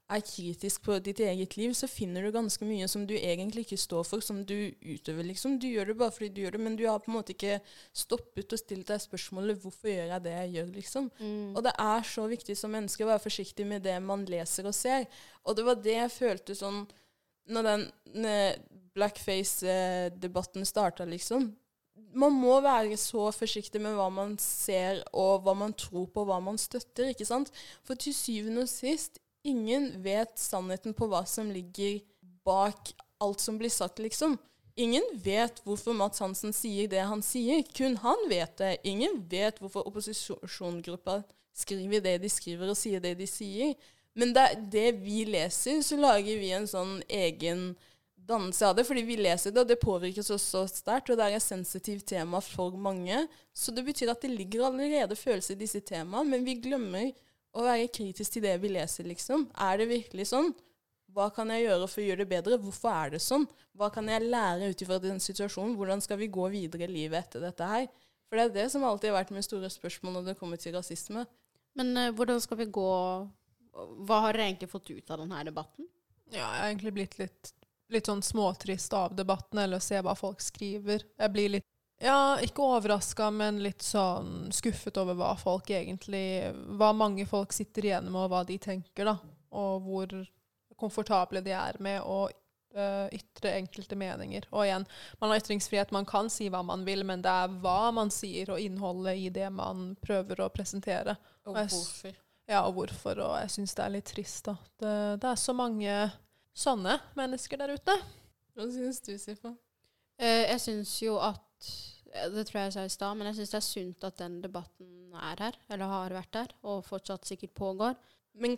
er kritisk på ditt eget liv, så finner du ganske mye som du egentlig ikke står for, som du utøver, liksom. Du gjør det bare fordi du gjør det, men du har på en måte ikke stoppet og stilt deg spørsmålet 'Hvorfor gjør jeg det jeg gjør?' liksom. Og det er så viktig som menneske å være forsiktig med det man leser og ser. Og det var det jeg følte sånn når den eh, blackface-debatten starta, liksom. Man må være så forsiktig med hva man ser, og hva man tror på, og hva man støtter. ikke sant? For til syvende og sist, ingen vet sannheten på hva som ligger bak alt som blir sagt, liksom. Ingen vet hvorfor Mats Hansen sier det han sier. Kun han vet det. Ingen vet hvorfor opposisjonsgruppa skriver det de skriver, og sier det de sier. Men det det vi leser, så lager vi en sånn egen dannelse av det, fordi vi leser det, og det påvirker oss så sterkt, og det er et sensitivt tema for mange. Så det betyr at det ligger allerede følelser i disse temaene, men vi glemmer å være kritisk til det vi leser, liksom. Er det virkelig sånn? Hva kan jeg gjøre for å gjøre det bedre? Hvorfor er det sånn? Hva kan jeg lære ut ifra den situasjonen? Hvordan skal vi gå videre i livet etter dette her? For det er det som alltid har vært med store spørsmål når det kommer til rasisme. Men uh, hvordan skal vi gå Hva har dere egentlig fått ut av denne debatten? Ja, jeg har egentlig blitt litt, litt sånn småtrist av debatten, eller å se hva folk skriver. Jeg blir litt ja, ikke overraska, men litt sånn skuffet over hva folk egentlig Hva mange folk sitter igjen med, og hva de tenker, da. Og hvor komfortable de er med å øh, ytre enkelte meninger. Og igjen, man har ytringsfrihet, man kan si hva man vil, men det er hva man sier, og innholdet i det man prøver å presentere. Og Jeg hvorfor? Ja, og hvorfor. Og jeg syns det er litt trist, da. Det, det er så mange sånne mennesker der ute. Hva syns du, Sifa? Eh, jeg syns jo at Det tror jeg jeg sa i stad, men jeg syns det er sunt at den debatten er her, eller har vært der, og fortsatt sikkert pågår. Men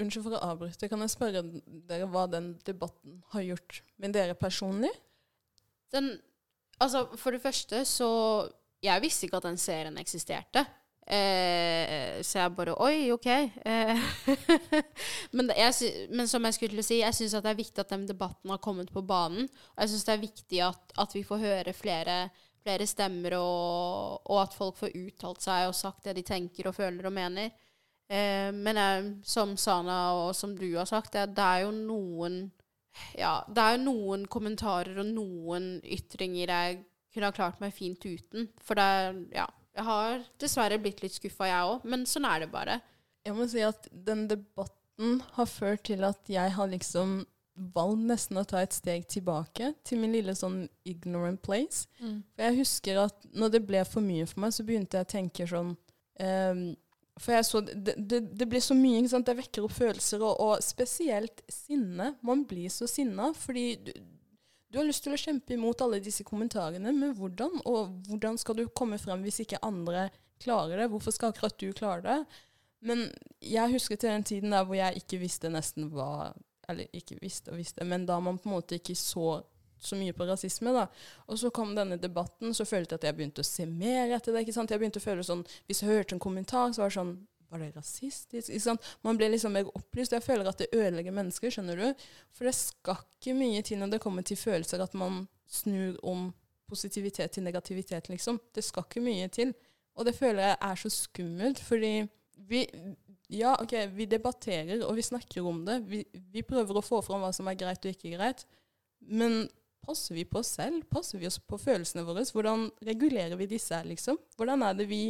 unnskyld for å avbryte, kan jeg spørre dere hva den debatten har gjort med dere personlig? Den Altså, for det første så Jeg visste ikke at den serien eksisterte. Eh, så jeg bare Oi, OK. Eh, men, jeg, men som jeg skulle til å si, jeg syns det er viktig at den debatten har kommet på banen. Og jeg syns det er viktig at, at vi får høre flere, flere stemmer, og, og at folk får uttalt seg og sagt det de tenker og føler og mener. Eh, men jeg, som Sana og som du har sagt, det, det er jo noen ja, det er jo noen kommentarer og noen ytringer jeg kunne ha klart meg fint uten. For det er Ja. Jeg har dessverre blitt litt skuffa, jeg òg, men sånn er det bare. Jeg må si at den debatten har ført til at jeg har liksom valgt nesten å ta et steg tilbake til min lille sånn ignorant place. For jeg husker at når det ble for mye for meg, så begynte jeg å tenke sånn um, For jeg så det, det, det blir så mye, ikke sant. Det vekker opp følelser, og, og spesielt sinne. Man blir så sinna fordi du, har lyst til å kjempe imot alle disse kommentarene, men hvordan? Og hvordan skal du komme frem hvis ikke andre klarer det? Hvorfor skal akkurat du klare det? Men jeg husker til den tiden der hvor jeg ikke visste nesten hva Eller ikke visste og visste, men da man på en måte ikke så så mye på rasisme. da. Og så kom denne debatten, så følte jeg at jeg begynte å se mer etter det. ikke sant? Jeg begynte å føle sånn, Hvis jeg hørte en kommentar, så var det sånn Var det rasistisk? ikke sant? Man blir liksom mer opplyst. Jeg føler at det ødelegger mennesker, skjønner du. For det skal ikke mye til når det kommer til følelser, at man snur om positivitet til negativitet, liksom. Det skal ikke mye til. Og det føler jeg er så skummelt, fordi vi Ja, OK, vi debatterer, og vi snakker om det. Vi, vi prøver å få fram hva som er greit og ikke greit. Men passer vi på oss selv? Passer vi oss på følelsene våre? Hvordan regulerer vi disse, liksom? Hvordan er det vi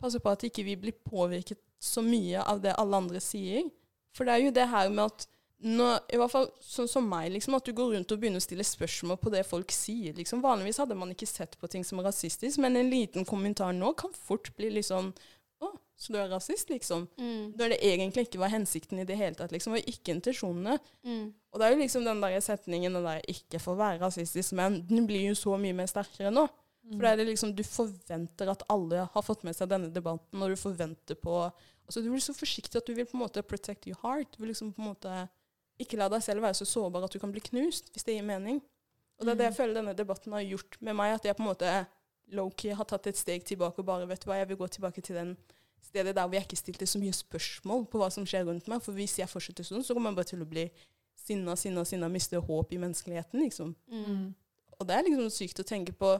passer på at ikke vi blir påvirket så mye av det alle andre sier? For det er jo det her med at når, I hvert fall sånn som meg, liksom, at du går rundt og begynner å stille spørsmål på det folk sier. Liksom. Vanligvis hadde man ikke sett på ting som rasistisk, men en liten kommentar nå kan fort bli litt sånn Å, så du er rasist, liksom? Mm. er det egentlig ikke var hensikten i det hele tatt, liksom, og ikke intensjonene. Mm. Og det er jo liksom den der setningen den der 'ikke får være rasistisk', men den blir jo så mye mer sterkere nå. For det er det liksom, du forventer at alle har fått med seg denne debatten, og du forventer på Altså Du blir så forsiktig at du vil på en måte protect your heart. Du vil liksom på en måte ikke la deg selv være så sårbar at du kan bli knust, hvis det gir mening. Og det er det jeg føler denne debatten har gjort med meg, at jeg på en måte low-key har tatt et steg tilbake og bare vet du hva, jeg vil gå tilbake til den stedet der hvor jeg ikke stilte så mye spørsmål på hva som skjer rundt meg. For hvis jeg fortsetter sånn, så kommer jeg bare til å bli sinna, sinna, sinna, miste håp i menneskeligheten, liksom. Mm. Og det er liksom sykt å tenke på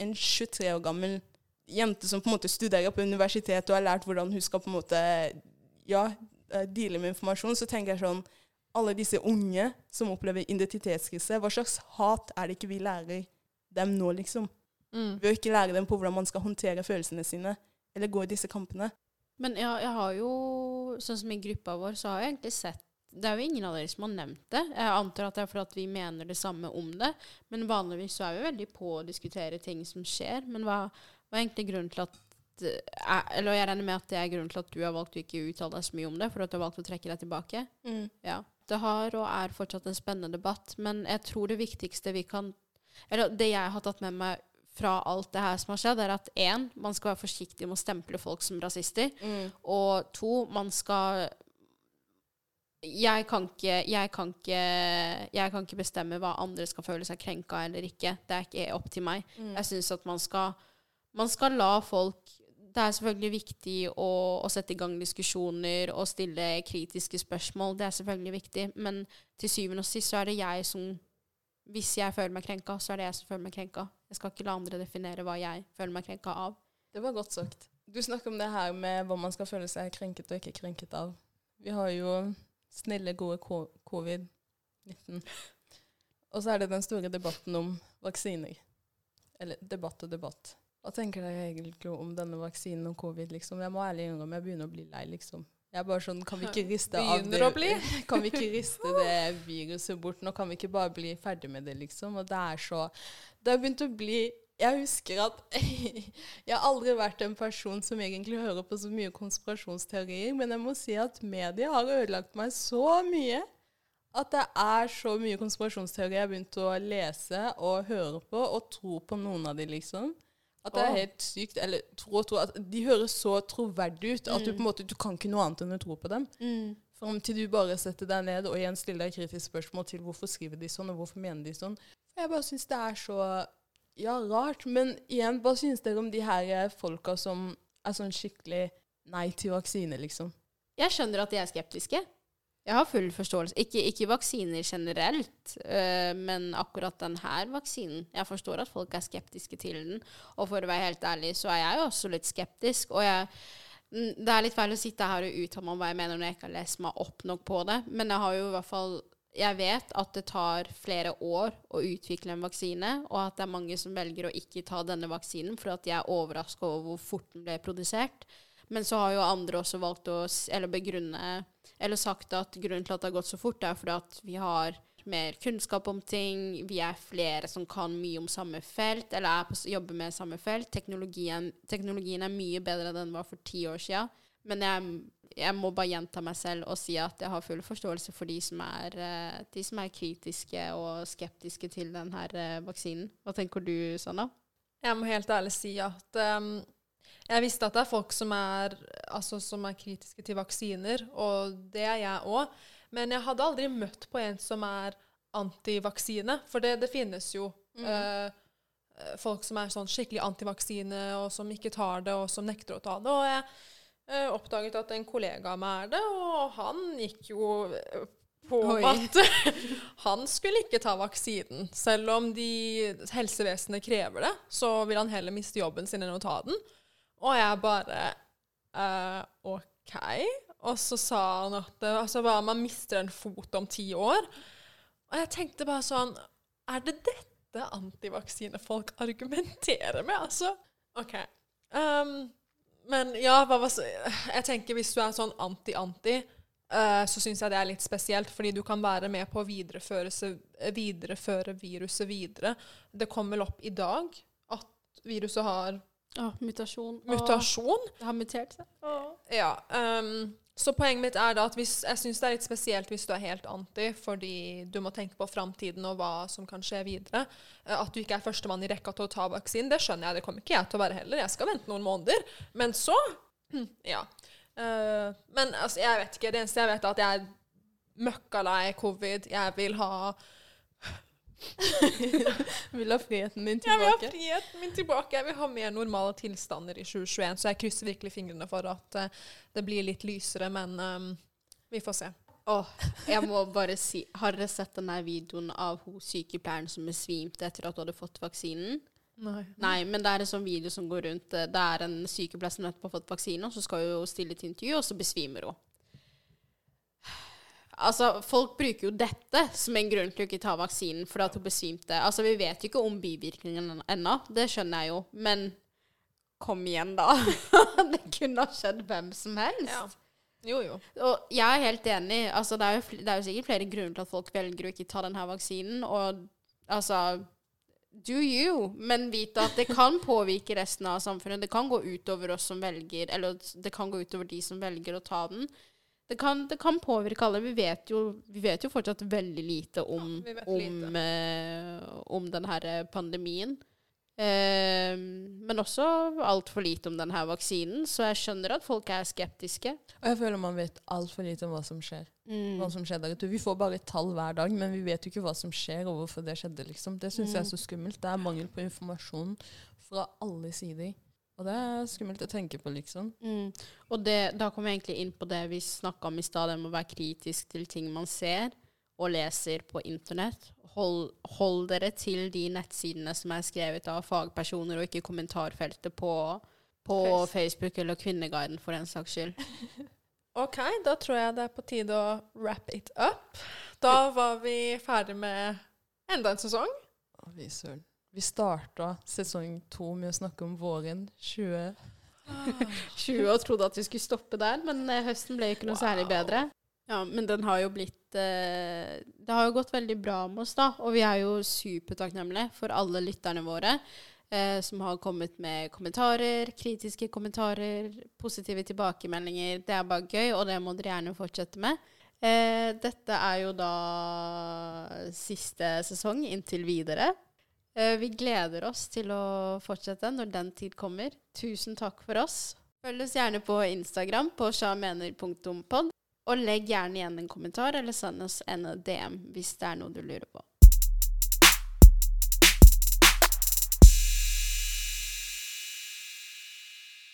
en 23 år gammel jente som på en måte studerer på universitetet og har lært hvordan hun skal på en måte ja, eh, deale med informasjon, så tenker jeg sånn Alle disse unge som opplever identitetskrise, hva slags hat er det ikke vi lærer dem nå, liksom? Mm. Ved å ikke lære dem på hvordan man skal håndtere følelsene sine, eller gå i disse kampene. Men jeg, jeg har jo, sånn som i gruppa vår, så har jeg egentlig sett Det er jo ingen av dere som har nevnt det. Jeg antar at det er for at vi mener det samme om det. Men vanligvis så er vi veldig på å diskutere ting som skjer. Men hva, hva er egentlig grunnen til at eh, Eller jeg regner med at det er grunnen til at du har valgt å ikke uttale deg så mye om det, for at du har valgt å trekke deg tilbake. Ja. Det har og er fortsatt en spennende debatt, men jeg tror det viktigste vi kan Eller det jeg har tatt med meg fra alt det her som har skjedd, er at én, man skal være forsiktig med å stemple folk som rasister. Og to, man skal jeg kan, ikke, jeg, kan ikke, jeg kan ikke bestemme hva andre skal føle seg krenka eller ikke. Det er ikke opp til meg. Mm. Jeg syns at man skal, man skal la folk Det er selvfølgelig viktig å, å sette i gang diskusjoner og stille kritiske spørsmål. Det er selvfølgelig viktig, men til syvende og sist så er det jeg som Hvis jeg føler meg krenka, så er det jeg som føler meg krenka. Jeg skal ikke la andre definere hva jeg føler meg krenka av. Det var godt sagt. Du snakker om det her med hva man skal føle seg krenket og ikke krenket av. Vi har jo snille, gode ko- covid-19. Og så er det den store debatten om vaksiner. Eller debatt og debatt. Hva tenker dere egentlig om denne vaksinen og covid? liksom? Jeg må ærlig innrømme, jeg begynner å bli lei, liksom. Jeg er bare sånn, Kan vi ikke riste av det, Begynner å bli. kan vi ikke riste det viruset bort? Nå kan vi ikke bare bli ferdig med det, liksom. Og det er så Det har begynt å bli Jeg husker at jeg har aldri vært en person som egentlig hører på så mye konspirasjonsteorier, men jeg må si at media har ødelagt meg så mye at det er så mye konspirasjonsteorier jeg har begynt å lese og høre på, og tro på noen av de, liksom. At det er helt sykt. Eller tro og tro. At de høres så troverdige ut at du Mm. på en måte du kan ikke noe annet enn å tro på dem. Fram til du bare setter deg ned og igjen stiller deg kritiske spørsmål til hvorfor skriver de sånn, og hvorfor mener de sånn. Jeg bare syns det er så ja, rart. Men igjen, hva syns dere om de her eh, folka som er sånn skikkelig nei til vaksine, liksom? Jeg skjønner at de er skeptiske. Jeg har full forståelse. Ikke, ikke vaksiner generelt, øh, men akkurat denne vaksinen. Jeg forstår at folk er skeptiske til den. Og for å være helt ærlig, så er jeg jo også litt skeptisk. Og jeg, mm, det er litt feil å sitte her og uttale meg om hva jeg mener når jeg ikke har lest meg opp nok på det. Men jeg har jo i hvert fall jeg vet at det tar flere år å utvikle en vaksine, og at det er mange som velger å ikke ta denne vaksinen for at de er overraska over hvor fort den ble produsert. Men så har jo andre også valgt å eller begrunne eller sagt at grunnen til at det har gått så fort, er fordi at vi har mer kunnskap om ting, vi er flere som kan mye om samme felt, eller er på, jobber med samme felt. Teknologien, teknologien er mye bedre enn den var for ti år siden. Men jeg, jeg må bare gjenta meg selv og si at jeg har full forståelse for de som er, eh, de som er kritiske og skeptiske til denne eh, vaksinen. Hva tenker du, Sanna? Jeg må helt ærlig si at um, jeg visste at det er folk som er, altså, som er kritiske til vaksiner, og det er jeg òg. Men jeg hadde aldri møtt på en som er antivaksine, for det, det finnes jo eh, folk som er sånn skikkelig antivaksine, og som ikke tar det, og som nekter å ta det. Og jeg oppdaget at en kollega av meg er det, og han gikk jo eh, på Oi. at han skulle ikke ta vaksinen. Selv om de, helsevesenet krever det, så vil han heller miste jobben sin enn å ta den. Og jeg bare eh, OK. Og så sa han at altså, hva om man mister en fot om ti år? Og jeg tenkte bare sånn Er det dette antivaksinefolk argumenterer med? Altså, OK. Um, men ja, hva var Jeg tenker hvis du er sånn anti-anti, eh, så syns jeg det er litt spesielt, fordi du kan være med på å videreføre, videreføre viruset videre. Det kom vel opp i dag at viruset har mutasjon. mutasjon. det har mutert seg. Ja. ehm, så poenget mitt er da at hvis, jeg syns det er litt spesielt hvis du er helt anti, fordi du må tenke på framtiden og hva som kan skje videre. Eh, At du ikke er førstemann i rekka til å ta vaksinen, det skjønner jeg. Det kommer ikke jeg til å være heller. Jeg skal vente noen måneder. Men så hm, Ja. Eh, men altså, jeg vet ikke. Det eneste jeg vet, er at jeg møkkalei covid. Jeg vil ha Vil ha friheten din Jeg vil ha friheten min tilbake. Jeg vil ha mer normale tilstander i 2021. Så jeg krysser virkelig fingrene for at uh, det blir litt lysere, men um, vi får se. Oh, jeg må bare si Har dere sett den videoen av hun sykepleieren som besvimte etter at hun hadde fått vaksinen? Nei. Nei, men det er en sånn video som går rundt. eh, Det er en sykepleier som nettopp har fått vaksine, og så skal hun stille til intervju, og så besvimer hun. Altså, folk bruker jo dette som en grunn til å ikke ta vaksinen fordi at hun besvimte. Altså, vi vet jo ikke om bivirkningen ennå, det skjønner jeg jo, men kom igjen, da. det kunne ha skjedd hvem som helst. Ja. Jo, jo. Og jeg er helt enig. Altså, det, er jo, det er jo sikkert flere grunner til at folk velger å ikke ta denne vaksinen. Og altså Do you? Men vite at det kan påvirke resten av samfunnet. Det kan gå utover oss som velger, eller det kan gå utover de som velger å ta den. Det kan, det kan påvirke alle. Vi vet, jo, vi vet jo fortsatt veldig lite om, Ja, om, lite. eh, om denne pandemien. Eh, men også altfor lite om denne vaksinen, så jeg skjønner at folk er skeptiske. Og jeg føler man vet altfor lite om hva som skjer. Mm. Hva som skjer der ute. Vi får bare tall hver dag, men vi vet jo ikke hva som skjer, og hvorfor det skjedde. liksom. Det syns jeg er så skummelt. Det er mangel på informasjon fra alle sider. Og det er skummelt å tenke på, liksom. Mm. Og det, da kommer jeg egentlig inn på det vi snakka om i stad, det med å være kritisk til ting man ser og leser på internett. Hold, hold dere til de nettsidene som er skrevet av fagpersoner, og ikke kommentarfeltet på, på Facebook. Facebook eller Kvinneguiden, for den saks skyld. OK, da tror jeg det er på tide å wrap it up. Da var vi ferdig med enda en sesong. Å, vi søren. Vi starta sesong to med å snakke om våren 20... 20 og trodde at vi skulle stoppe der, men eh, høsten ble ikke noe særlig bedre. Ja, men den har jo blitt eh, Det har jo gått veldig bra med oss, da. Og vi er jo supertakknemlige for alle lytterne våre eh, som har kommet med kommentarer, kritiske kommentarer, positive tilbakemeldinger. Det er bare gøy, og det må dere gjerne fortsette med. Eh, dette er jo da siste sesong inntil videre. Eh, vi gleder oss til å fortsette når den tid kommer. Tusen takk for oss. Følg oss gjerne på Instagram på sjamener.pod. Og legg gjerne igjen en kommentar, eller send oss en DM hvis det er noe du lurer på.